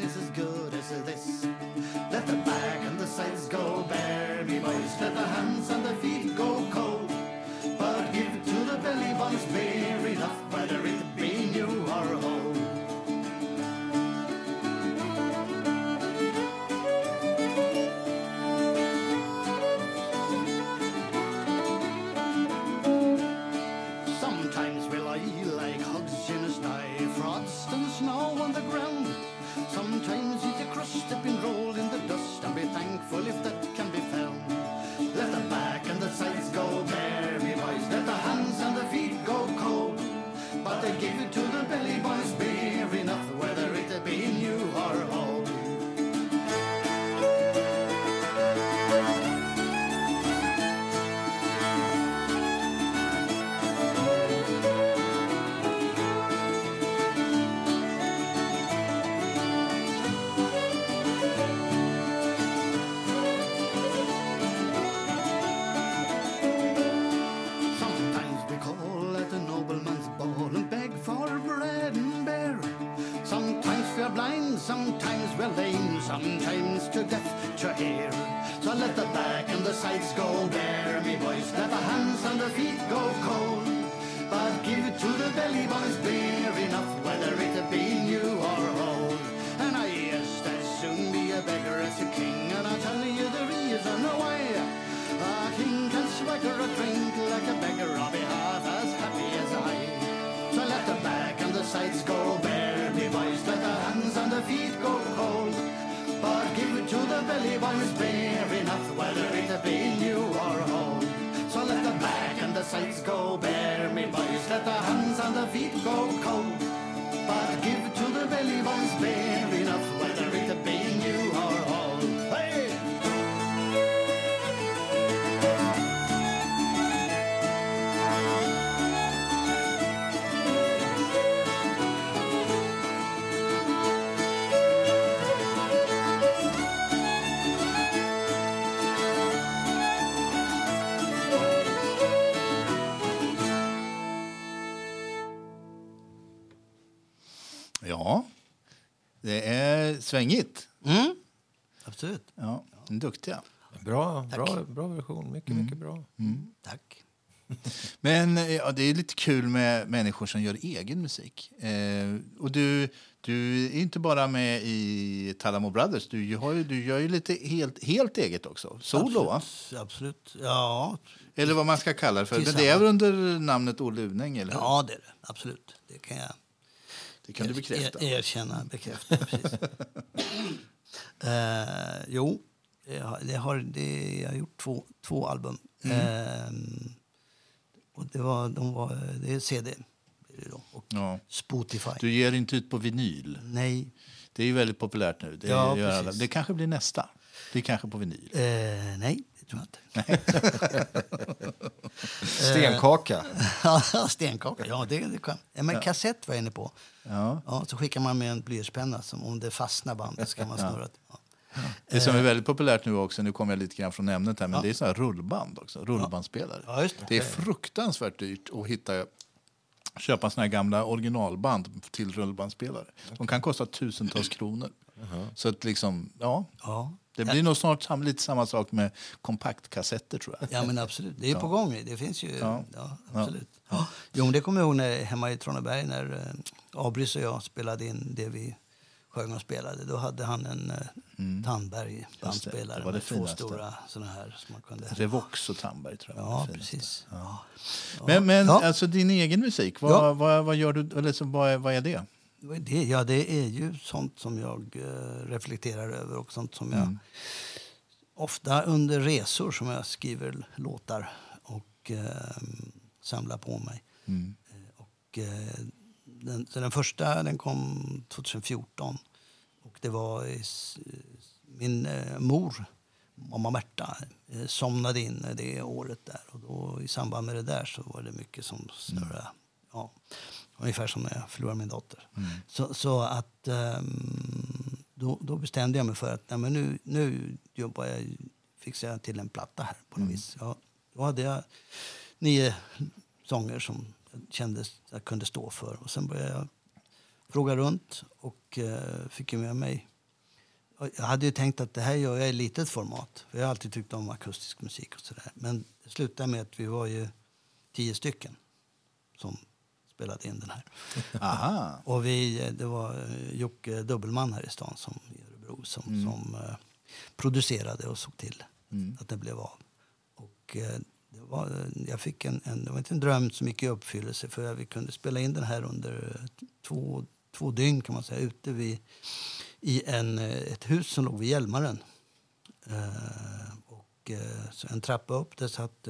back and the sides go bare, svängigt. Mm. Absolut. Ja, duktiga. Bra, bra, bra version. Mycket, mycket bra. Tack. Men eh, ja, det är lite kul med människor som gör egen musik. Eh, och du, du är inte bara med i Talamo Brothers, du, har ju, du gör ju lite helt, helt eget också. Solo, va? Absolut. Absolut. Ja, Eller vad man ska kalla det för. Men det är under namnet Olle Unäng, eller hur? ja, det är det. Absolut. Det kan jag Det kan du bekräfta. er, erkänna. Bekräfta, precis. eh, jo, det har, det jag har gjort två, två album. Mm. Eh, och det, var, de var, det är CD och Ja. Spotify. Du ger inte ut på vinyl. Nej. Det är ju väldigt populärt nu. Det, Ja, det kanske blir nästa. Det är kanske på vinyl. Eh, nej, det tror jag inte. Stenkaka. Ja, Stenkaka, ja det, det kan. Ja, men kassett var jag inne på. Ja. Ja, så skickar man med en blyertspenna som om det fastnar bandet så kan man snurra. Ja. Det som är väldigt populärt nu också, nu kommer jag lite grann från ämnet här, men det är sådana här rullband också. Rullbandspelare. Ja, det. det är fruktansvärt dyrt att hitta köpa såna här gamla originalband till rullbandspelare. De kan kosta tusentals kronor. Så att liksom, ja. Ja. Det blir nog snart lite samma sak med kompaktkassetter tror jag. Ja, men absolut. Det är på gång. Det finns ju... Ja. Ja. absolut. Ja. Jo, men det kommer jag ihåg när, hemma i Traneberg när eh, Abris och jag spelade in det vi sjöng och spelade. Då hade han en eh, Tandberg bandspelare det var det med två stora såna här som man kunde... Revox och Tandberg tror jag. Ja, precis. Ja. Men, men Ja. alltså din egen musik, vad, Ja. vad, vad gör du, eller vad, vad är det? Det? Ja, det är ju sånt som jag eh, reflekterar över och sånt som jag ofta under resor som jag skriver låtar och eh, samlar på mig. Eh, Och, eh, den, så den första den kom 2014 och det var i, min eh, mor, mamma Märta, eh, somnade in det året där och då i samband med det där så var det mycket som snurrade. Ja, ungefär som när jag förlorade min dotter. Så, så att ehm, då, då bestämde jag mig för att nej, men nu, nu jobbar jag, fixar jag till en platta här på något vis. Ja, då hade jag nio sånger som jag kände att jag kunde stå för. Och sen började jag fråga runt och eh, fick med mig jag hade ju tänkt att det här gör jag i litet format. För jag har alltid tyckt om akustisk musik och sådär. Men det slutade med att vi var ju tio stycken som spelade in den här. Aha. Och vi, det var eh, Jocke Dubbelman här i stan som, i Örebro som, som eh, producerade och såg till att det blev av. Och, eh, det var, eh, jag fick en, en, det var inte en dröm som gick i uppfyllelse för vi kunde spela in den här under eh, två, två dygn kan man säga ute vid, i en, ett hus som låg vid Hjälmaren. Eh, och, så en trappa upp där satt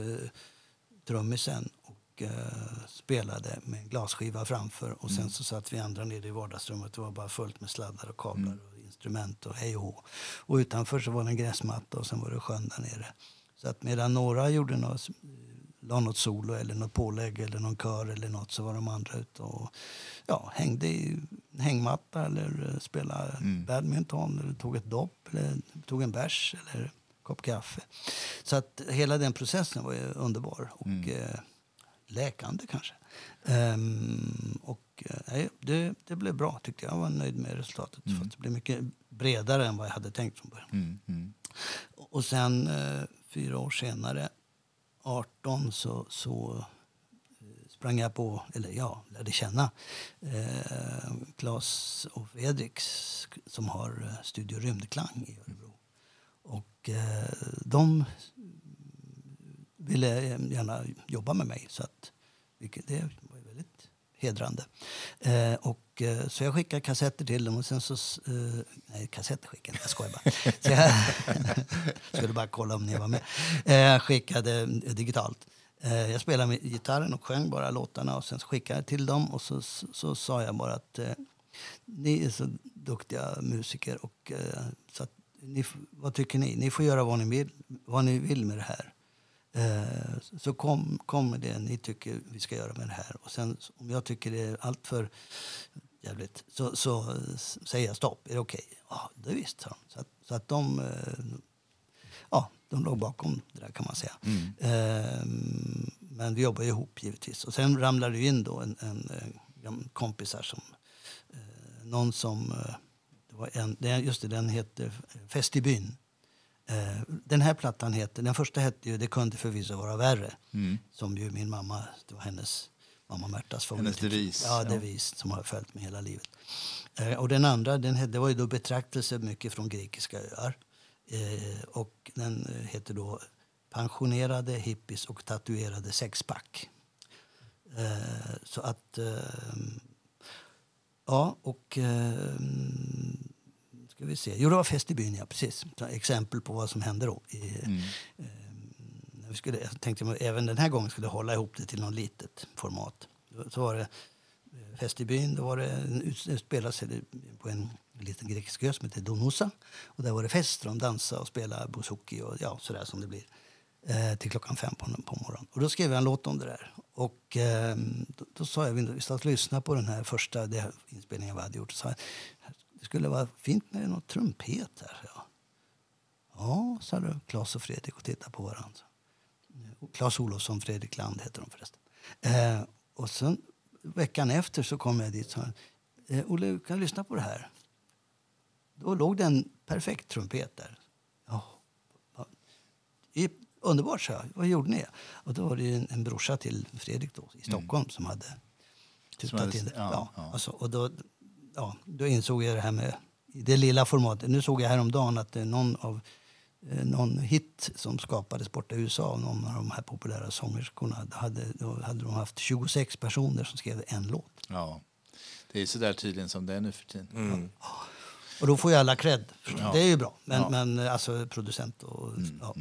trummisen och eh, spelade med glasskiva framför. Och sen så satt vi andra nere i vardagsrummet. Det var bara fullt med sladdar och kablar och instrument och hej och hå. Och utanför så var det en gräsmatta och sen var det sjön där nere. Så att medan några gjorde något, la något solo eller något pålägg eller någon kör eller något så var de andra ute och ja, hängde i hängmatta eller eh, spelade badminton eller tog ett dopp eller tog en bärs eller en kopp kaffe. Så att hela den processen var underbar och eh, läkande kanske. Ehm, och eh, nej, det, det blev bra tyckte jag. Jag var nöjd med resultatet. För att det blev mycket bredare än vad jag hade tänkt från början. Mm, mm. Och sen eh, fyra år senare, 18, så, så eh, sprang jag på, eller ja, lärde känna eh, Claes och Fredrik som har eh, Studio Rymdklang i Örebro. Och eh, de ville gärna jobba med mig. Så att, vilket, det var väldigt hedrande. Eh, och, eh, så jag skickade kassetter till dem. Och sen så, eh, nej, kassetter skickade jag skojar bara. Så jag skulle bara kolla om ni var med. Eh, skickade digitalt. Eh, Jag spelade med gitarren och sjöng bara låtarna. Och sen skickade jag till dem och så, så, så sa jag bara att eh, ni är så duktiga musiker. Och, eh, så att, ni, vad tycker ni? Ni får göra vad ni vill, vad ni vill med det här. Eh, så kom, kom med det ni tycker vi ska göra med det här. Och sen om jag tycker det är allt för jävligt så, så eh, säger jag stopp. Är det okej? Ja, det visst, de. Så att, så att de, eh, ja, de låg bakom det där kan man säga. Eh, men vi jobbar ju ihop givetvis. Och sen ramlade det in då en, en, en kompisar som eh, någon som det var en, just det, den heter Fest i byn. Eh, den här plattan heter, den första hette ju Det kunde förvisso vara värre. Som ju min mamma, det var hennes mamma Märtas Hennes devis, Ja, ja. devis som har följt mig hela livet. Eh, och den andra, den det var ju då betraktelse mycket från grekiska öar. Eh, och den heter då Pensionerade hippies och tatuerade sexpack. Så att... Ja, och... Eh, ska vi se. Jo, det var fest i byn, ja. Precis. Exempel på vad som hände då. I, eh, när vi skulle, jag tänkte att även den här gången skulle jag hålla ihop det till något litet format. Så var det eh, fest i byn. Då var det, en det på en liten grekisk ö som heter Donosa. Och där var det fest. De dansade och spelade bouzouki och ja, sådär som det blir. Eh, till klockan fem på, på morgonen. Och då skrev jag en låt om det där. Och eh, då, då sa jag, vi satt och lyssnade på den här första det här inspelningen vi hade gjort. Så sa jag, skulle vara fint med någon trumpet här. Ja, ja sa du, Claes och Fredrik och tittade på varandra. Claes Olofsson, Fredrik Land heter de förresten. Eh, och sen veckan efter så kom jag dit och sa eh, Olle, kan du lyssna på det här? Då låg det en perfekt trumpet där. Ja. I, underbart, sa jag. Vad gjorde ni? Och då var det en, en brorsa till Fredrik då, i Stockholm som hade tutat in det. ja, Ja, ja. Alltså, och då, ja, då insåg jag det här med det lilla formatet. Nu såg jag häromdagen att det är någon av eh, någon hit som skapades borta i USA av någon av de här populära sångerskorna. Då hade, då hade de haft 26 personer som skrev en låt. Ja. Det är så där tydligen som det är nu för tiden. Och då får ju alla cred. Ja. Det är ju bra. Men, Ja. men eh, alltså producent och... ja.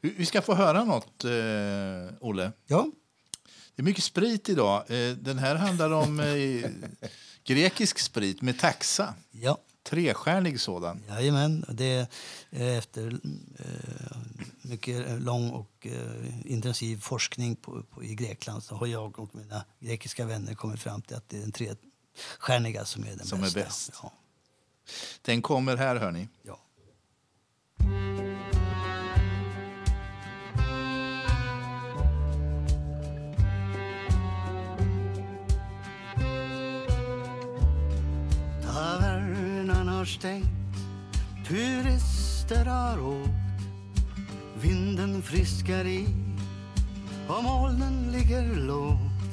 Vi vi ska få höra något, eh, Olle. ja. Det är mycket sprit idag. Eh, den här handlar om eh, grekisk sprit med taxa. Ja. Trestjärnig sådan. Jajamän, det är eh, efter eh, mycket lång och eh, intensiv forskning på, på, i Grekland så har jag och mina grekiska vänner kommit fram till att det är den trestjärniga som är den Som är bästa. bäst. Ja. Den kommer här, hör ni. Ja. Har stängt, turister har åkt. Vinden friskar i. Och molnen ligger lågt.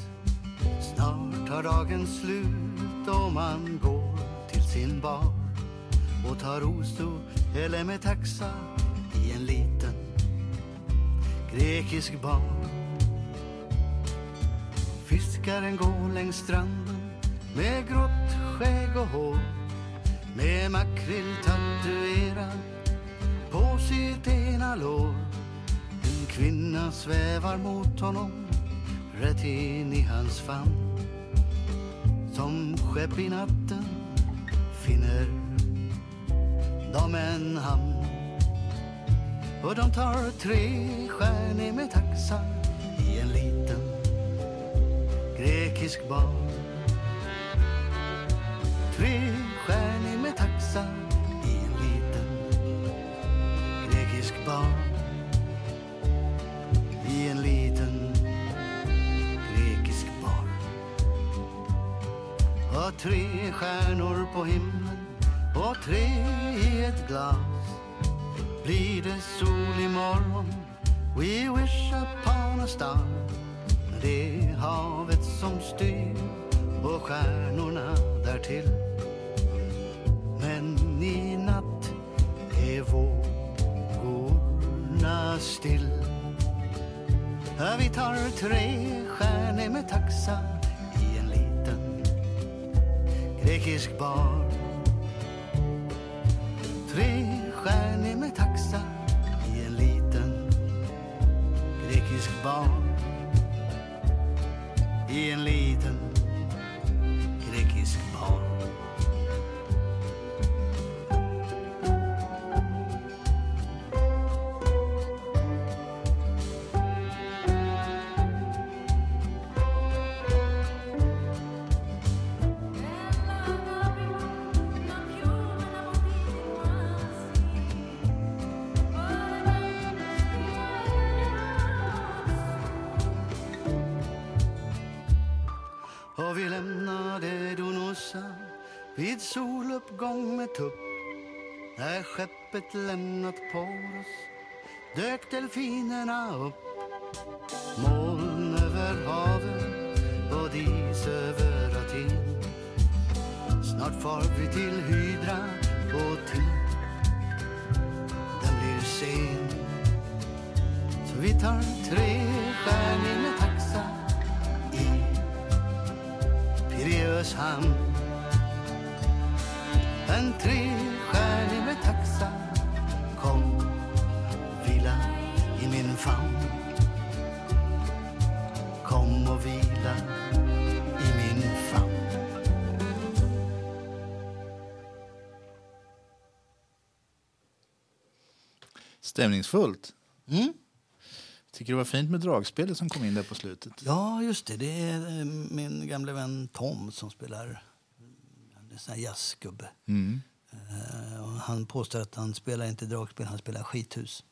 Snart tar dagen slut och man går till sin bar och tar osto eller med taxa i en liten grekisk bar. Fiskaren går längs stranden med grått skägg och hår med makrill tatuerad på sitt ena lår. En kvinna svävar mot honom rätt in i hans famn. Som skepp i natten finner de en hamn. Och de tar tre stjärnor med taxa i en liten grekisk bar. Tre stjärnor växa i en liten grekisk bar. I en liten grekisk bar. Och tre stjärnor på himlen och tre i ett glas. Blir det sol imorgon, we wish upon a star. Men det är havet som styr och stjärnorna därtill. I natt är vågorna still. Vi tar tre stjärnor med taxa i en liten grekisk bar. Tre stjärnor med taxa i en liten grekisk bar. I en liten havet lämnat på oss dök delfinerna upp. Moln över havet och dis över Aten. Snart far vi till Hydra och tid. Den blir sen. Så vi tar tre stjärnor med taxa i Pireus hamn. En trestjärnig med taxa famn. Kom och vila i min famn. Stämningsfullt. Mm? Tycker det var fint med dragspelet som kom in där på slutet. Ja, just det. Det är eh, min gamle vän Tom som spelar är en här jazzgubbe. Mm. Eh, han påstår att han spelar inte dragspel, han spelar skithus.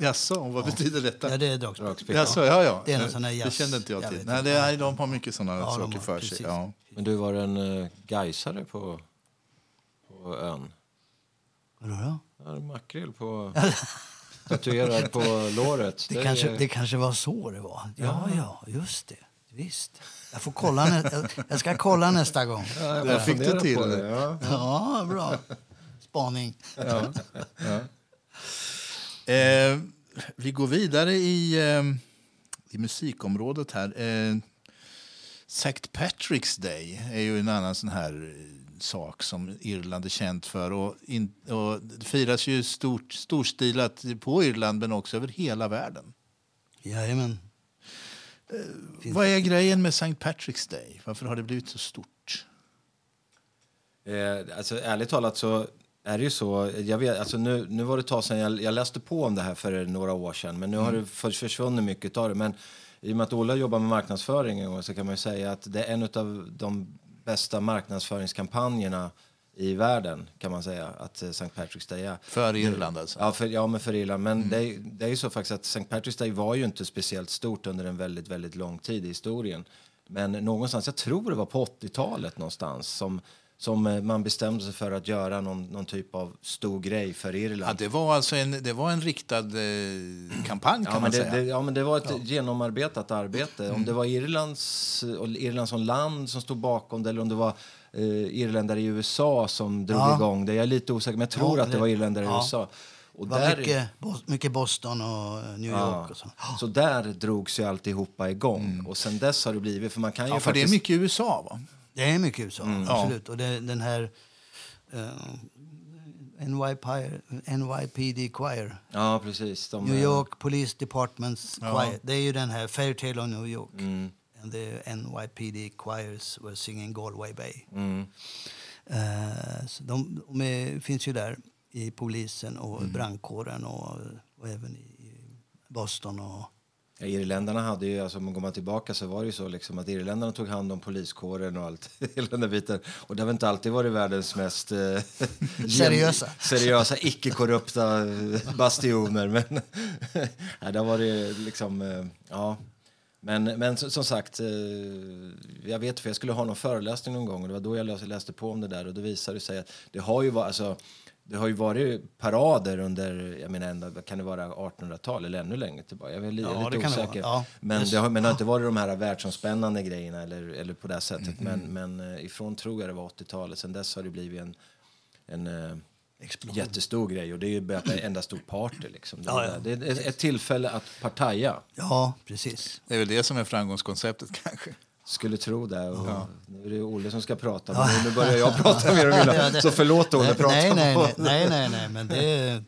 Jaså, och vad betyder detta? Ja, det är dragspel. Jaså, ja, ja. Det är någon sån här det jazz- kände inte jag jag till. vet Nej, det är, de har mycket sådana Ja, saker har- för sig. precis. Ja. Men du var en uh, gaisare på, på ön. Vadå då? Ja, en makrill på... tatuerad på låret. Det, är- kanske, det kanske var så det var. Ja, ja, just det. Visst. Jag, får kolla nä- jag- jag ska kolla nästa gång. Ja, jag fick du till det. Ja. Ja, bra. Spaning. Eh, vi går vidare i, eh, i musikområdet här. Eh, St. Patrick's Day är ju en annan sån här eh, sak som Irland är känt för. Och, in, och det firas ju stort, storstilat på Irland men också över hela världen. Jajamän. Finns- Vad är grejen med St. Patrick's Day? Varför har det blivit så stort? Eh, alltså, ärligt talat så är det ju så. Jag vet, alltså, nu, nu var det ett tag sedan jag, jag läste på om det här för några år sedan. Men nu har det för, försvunnit mycket av det. Men i och med att Ola jobbar med marknadsföring en gång så kan man ju säga att det är en av de bästa marknadsföringskampanjerna i världen kan man säga att eh, St. Patrick's Day är. För Irland alltså? Ja, för, ja men för Irland. Men det, är- det är ju så faktiskt att St. Patrick's Day var ju inte speciellt stort under en väldigt, väldigt lång tid i historien. Men någonstans, jag tror det var på 80-talet någonstans som, som eh, man bestämde sig för att göra någon, någon typ av stor grej för Ja, Irland. det var alltså en, det var en riktad eh, kampanj kan Ja, man det, säga. det, ja, men det var ett genomarbetat arbete. Mm. Om det var Irlands, och Irland som land som stod bakom det eller om det var eh, irländare i USA som drog Ja. igång det. Jag är lite osäker, men jag tror Ja, att det var irländare i ja. USA. Och Det var där- mycket, mycket Boston och eh, New York Ja. och så. Så där drogs ju alltihopa igång. Och sen dess har det blivit, för man kan ju Mm. Ja, för det är faktiskt... mycket USA va? Det är mycket USA, Mm. absolut. Och det, den här uh, NYP, NYPD Choir, Ja, precis. De, New York Police Departments Ja. Choir. Det är ju den här Fairytale of New York. Mm, And the NYPD choirs were singing Galway Bay. mm, Eh, så de de är, finns ju där i polisen och Mm. brandkåren och, och även i Boston. Och, ja, irländarna hade ju, alltså om går man tillbaka så var det ju så liksom att irländarna tog hand om poliskåren och allt, hela den där biten. Och det har inte alltid varit världens mest eh, Seriösa. seriösa icke-korrupta eh, bastioner. Men nej, det har varit liksom, eh, ja. Men, men som, sagt, eh, jag vet för jag skulle ha någon föreläsning någon gång och det var då jag läste, läste på om det där och då visade det sig att det har ju varit, alltså, det har ju varit parader under, jag menar, ända, kan det vara 1800-tal eller ännu längre tillbaka? Jag är, Ja, det lite det osäker. vara. Ja. Men, det har, men det har inte varit de här världsomspännande grejerna eller, eller på det sättet. Men, men eh, ifrån tror jag det var 80-talet, sen dess har det blivit en, en eh, Explosion. jättestor grej och det är ju bara ett enda stort party liksom. Det, är Ja, ja. det är ett, ett tillfälle att partaja. Ja, precis. Det är väl det som är framgångskonceptet kanske. Skulle tro det. Och Nu är det Olle som ska prata, men nu börjar jag prata Ja, mer. det- Så förlåt Olle, nej, prata nej, nej, nej, nej, nej, nej, men det är...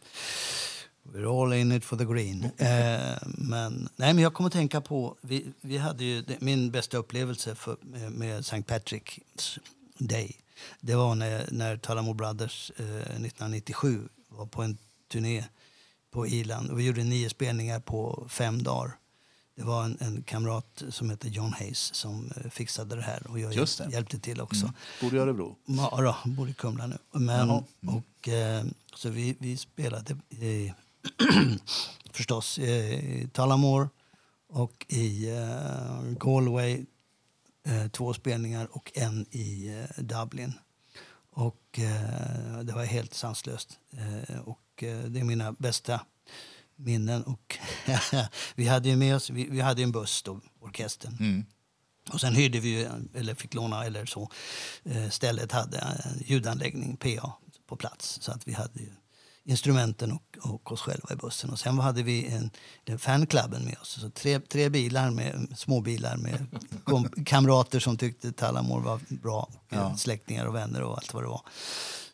We're all in it for the green. Eh, men, nej, men jag kommer att tänka på... Vi, vi hade ju, min bästa upplevelse för, med, med St. Patrick's Day det var när, när Tullamore Brothers eh, 1997 var på en turné på Irland. Och vi gjorde nio spelningar på fem dagar. Det var en, en kamrat som hette John Hayes som eh, fixade det här och jag hjälpte till också. Mm. Bor i Örebro. Ja, då, bor i Kumla nu. Men. Mm. och, eh, så vi, vi spelade i, förstås i Tullamore och i eh, Galway. Eh, två spelningar och en i eh, Dublin. Och eh, det var helt sanslöst. Eh, och eh, det är mina bästa minnen. Och vi hade ju med oss, vi, vi hade en buss då, orkestern. Mm. Och sen hyrde vi, eller fick låna, eller så. Eh, Stället hade en ljudanläggning, PA, på plats. Så att vi hade instrumenten och, och oss själva i bussen. Och sen hade vi en, den fanklubben med oss. Så tre, tre bilar, med, små bilar med kom, kamrater som tyckte Tallamore var bra. Och Ja. släktingar och vänner och allt vad det var.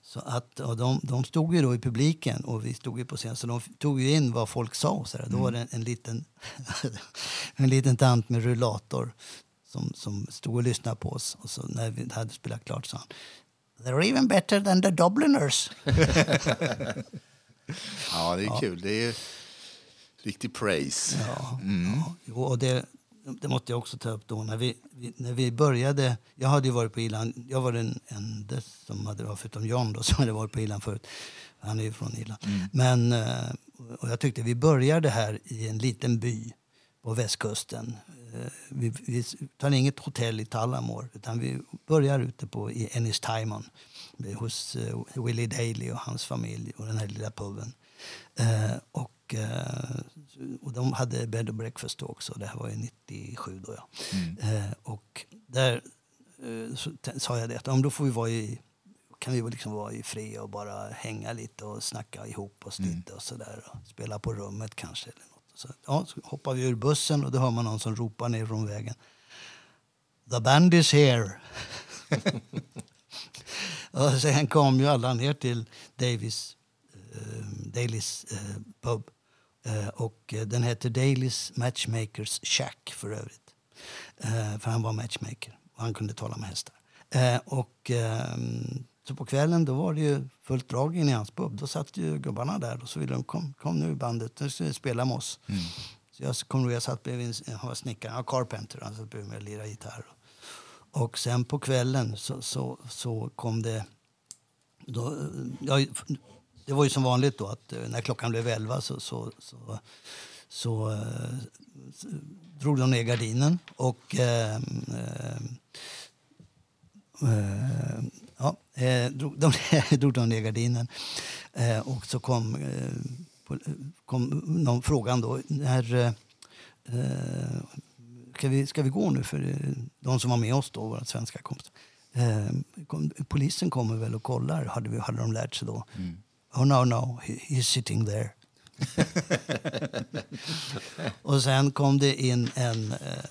Så att, och de, de stod ju då i publiken och vi stod ju på scen. Så de tog ju in vad folk sa. Så där. Då var det en, en, liten, en liten tant med rullator som, som stod och lyssnade på oss. Och så när vi hade spelat klart sa han They're even better than the Dubliners. Ja, det är kul. Det är riktig praise. Ja, ja. Jo, och det, det måste jag också ta upp då. När vi, när vi började, jag hade ju varit på Irland, jag var den enda som hade varit, förutom John då, som hade varit på Irland förut. Han är ju från Irland. Men, eh, och jag tyckte vi började här i en liten by på västkusten. Eh, Vi, vi tar inget hotell i Tullamore utan vi börjar ute på, i Ennistimon hos eh, Willie Daly och hans familj och den här lilla puben. Och de hade bed and breakfast då också. Det här var ju 97 då ja. Eh, och där eh, sa jag det att om då får vi vara i kan vi liksom vara i fred och bara hänga lite och snacka ihop oss lite och sådär. Spela på rummet kanske. Eller något. Så, ja, så hoppar vi ur bussen och då hör man någon som ropar ner från vägen. The band is here. och sen kom ju alla ner till Davis, eh, Dailys eh, pub. Eh, och eh, den heter Dailys Matchmakers Shack för övrigt. Eh, för han var matchmaker och han kunde tala med hästar. Och ehm, så på kvällen då var det ju fullt drag in i hans pub. Då satt ju gubbarna där och så ville de kom, kom nu bandet, nu ska ni spela med oss. Så jag kommer ihåg, jag satt bredvid han var snickare, ja, Carpenter, han satt bredvid mig och lirade gitarr. Och sen på kvällen så, så, så kom det... Då, ja, det var ju som vanligt då att eh, när klockan blev elva så, så, så, så, eh, så drog de ner gardinen och eh, eh, eh ja, eh, drog, de, drog de ner gardinen. Eh, och så kom, eh, på, kom någon frågan då. När, eh, ska, vi, ska vi gå nu? För de som var med oss då, våra svenska kompisar. Eh, kom, polisen kommer väl och kollar, hade, vi, hade de lärt sig då. Mm. Oh no, no, he, he's sitting there. och sen kom det in en, eh,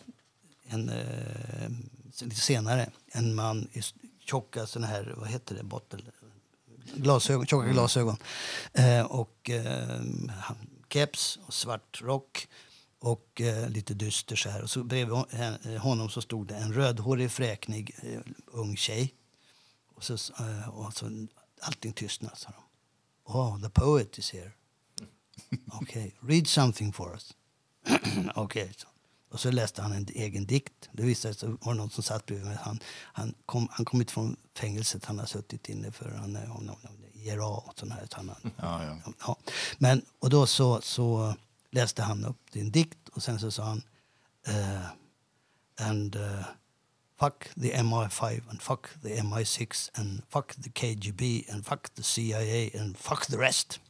en eh, lite senare, en man i tjocka såna här, vad heter det, bottle, glasögon, tjocka glasögon. Eh, och eh, keps och svart rock och eh, lite dyster så här. Och så bredvid hon- honom så stod det en rödhårig, fräknig eh, ung tjej. Och så, och så allting tystnade, sa de. Oh, the poet is here. Okay, read something for us. Så. Och så läste han en egen dikt. Det visade sig var någon som satt bredvid mig. Han, han, kom, han kom ut från fängelset. Han har suttit inne för han, om, IRA och sånt här. Han, Ja, ja. Ja. Men, och då så, så läste han upp din dikt och sen så sa han uh, and uh, fuck the MI5 and fuck the MI6 and fuck the KGB and fuck the CIA and fuck the rest.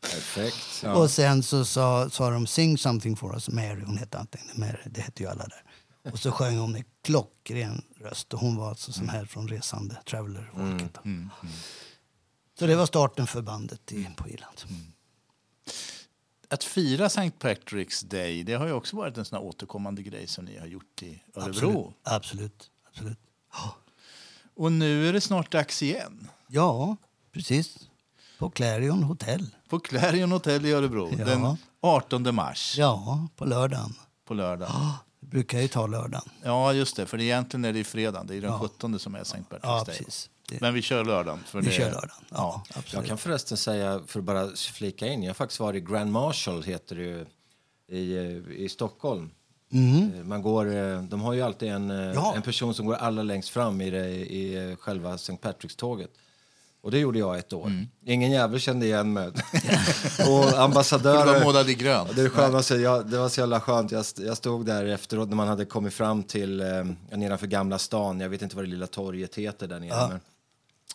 Perfekt. Och sen så sa, sa de sing something for us. Mary, hon hette antingen Mary, det hette ju alla där. Och så sjöng hon med klockren röst. Och hon var alltså sån här från resande traveler-folket. då. Så det var starten för bandet i, på Irland. Att fira St. Patrick's Day det har ju också varit en sån återkommande grej som ni har gjort i Örebro. Absolut. Absolut. absolut. Ja. Och nu är det snart dags igen. Ja, precis. På Clarion Hotel. På Clarion Hotel i Örebro Ja. den 18 mars Ja, på lördagen. på lördag. Ja, det brukar ju ta lördagen. Ja, just det. För egentligen är det i fredag. Det är den 17 som är St. Patrick's Ja, Day. precis. Men vi kör lördagen. För vi det... kör lördagen. Ja, Ja. absolut. Jag kan förresten säga, för att bara flika in, jag har faktiskt varit Grand Marshal, heter det ju, i, i Stockholm. Eh, Man går, eh, de har ju alltid en, eh, Ja. en person som går allra längst fram i, det, i själva St. Patrick's-tåget. Och det gjorde jag ett år. Ingen jävel kände igen mig. och Du var målad i grönt. Det, är skönaste, jag, det var så jävla skönt. Jag, jag stod där efteråt när man hade kommit fram till eh, nedanför Gamla stan. Jag vet inte vad det lilla torget heter där nere. Men,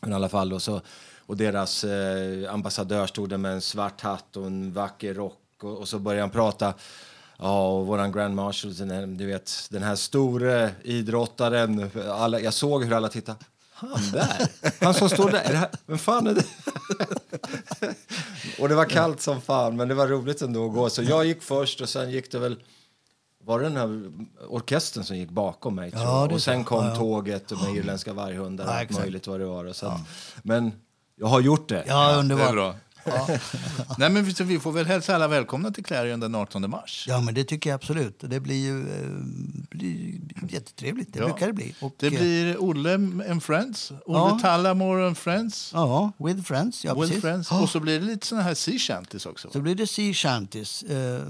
men i alla fall. Och, så, och deras eh, ambassadör stod där med en svart hatt och en vacker rock. Och, och så började han prata. Ja, och våran Grand Marshal, den här, du vet, den här store idrottaren. Alla, jag såg hur alla tittade. Han där? Han som står där? Här, vem fan är det? och det var kallt som fan, men det var roligt ändå att gå. Så jag gick först och sen gick det väl... Var det den här orkestern som gick bakom mig? Tror Ja, Och sen kom Ja, ja. tåget med irländska varghundar och Ja, allt möjligt vad det var. Så att, Men jag har gjort det. Ja, Det är underbart. Nej, men vi, får väl hälsa alla välkomna till Clarion den 18 mars. Ja, men det tycker jag absolut. Det blir ju eh, blir jättetrevligt. Det Ja. brukar det bli. Och, Det eh, blir Olle and Friends, Olle Ja. Tallamore and Friends, Ja, with friends. Ja, Will precis. Friends. Ja. och så blir det lite såna här sea shanties också. Så blir det sea shanties. Eh,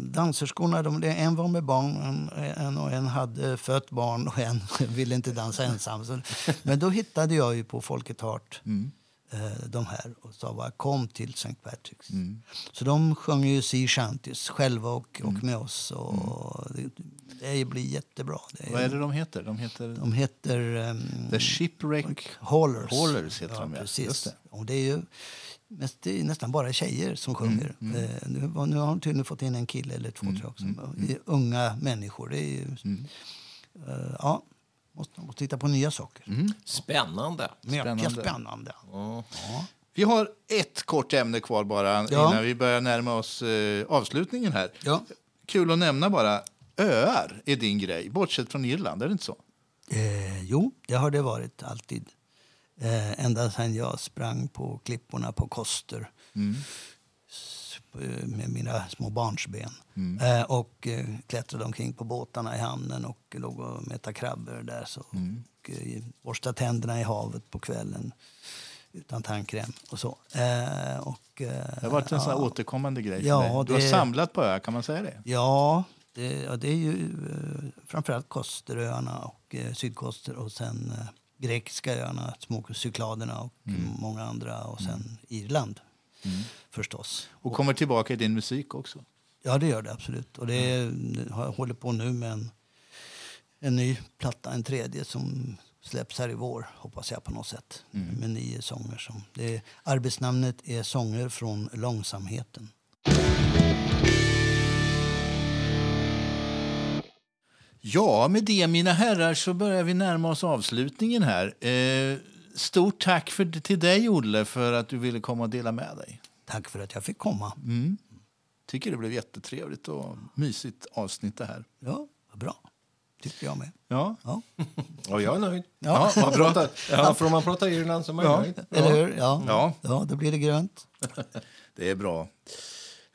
danserskorna, de, en var med barn en, och en hade fött barn och en ville inte dansa ensam. Så, men då hittade jag ju på Folket Heart eh, de här och sa bara kom till St. Patrick's. Så de sjöng ju sea shanties själva och, och med oss. Och det, det blir jättebra. Det Vad är det de heter? De heter De heter... ehm, The Shipwreck Haulers. Haulers heter ja, de, ja. Precis. Det. Och det är ju mest, det är nästan bara tjejer som sjunger. Mm, Eh, nu, nu har de tydligen fått in en kille eller två, tror jag också. Är Unga människor. Det är ju, Mm. eh, ja, måste, måste titta på nya saker. Spännande. Mycket Spännande. spännande. Vi har ett kort ämne kvar bara Ja. innan vi börjar närma oss eh, avslutningen här. Ja. Kul att nämna bara. Öar är din grej, bortsett från Irland, är det inte så? Eh, jo, det har det varit alltid. Eh, ända sedan jag sprang på klipporna på Koster eh, med mina små barnsben. Eh, och eh, klättrade omkring på båtarna i hamnen och låg och mätade krabbor där. Så, och, eh, borstade tänderna i havet på kvällen utan tandkräm och så. Eh, och, eh, Det har varit en sån här återkommande grej för Ja, dig. Du har det- samlat på öar, kan man säga det? Ja, det, ja, det är ju eh, framförallt Kosteröarna och eh, Sydkoster och sen eh, grekiska öarna, Cykladerna och många andra och sen Irland förstås. Och kommer tillbaka i din musik också. Ja, det gör det absolut. Och det är, jag håller på nu med en, en ny platta, en tredje som släpps här i vår, hoppas jag på något sätt. Med nio sånger. Som, det är, arbetsnamnet är Sånger från långsamheten. Ja, med det mina herrar så börjar vi närma oss avslutningen här. Eh, stort tack för, till dig Olle för att du ville komma och dela med dig. Tack för att jag fick komma. Tycker det blev jättetrevligt och mysigt avsnitt det här. Ja, vad bra. Tycker jag med. Ja, Ja. Och jag är nöjd. Ja, Man pratar, ja. För om man pratar Irland så är man Ja. nöjd. Eller hur? Ja. Ja. ja, då blir det grönt. det är bra.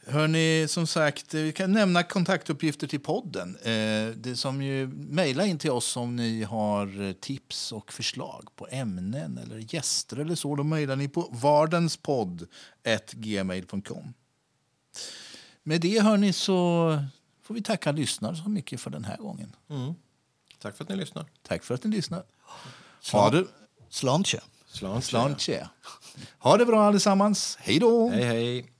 Hörni, som sagt, eh, vi kan nämna kontaktuppgifter till podden. Eh, det som ju mejla in till oss om ni har eh, tips och förslag på ämnen eller gäster eller så. Då mejlar ni på vardenspodd@gmail.com. Med det hörni så får vi tacka lyssnare så mycket för den här gången. Tack för att ni lyssnar. Tack för att ni lyssnar. Ha det, Slantje. Slant. slantje. Ha det bra allesammans. Hej då! Hej, hej.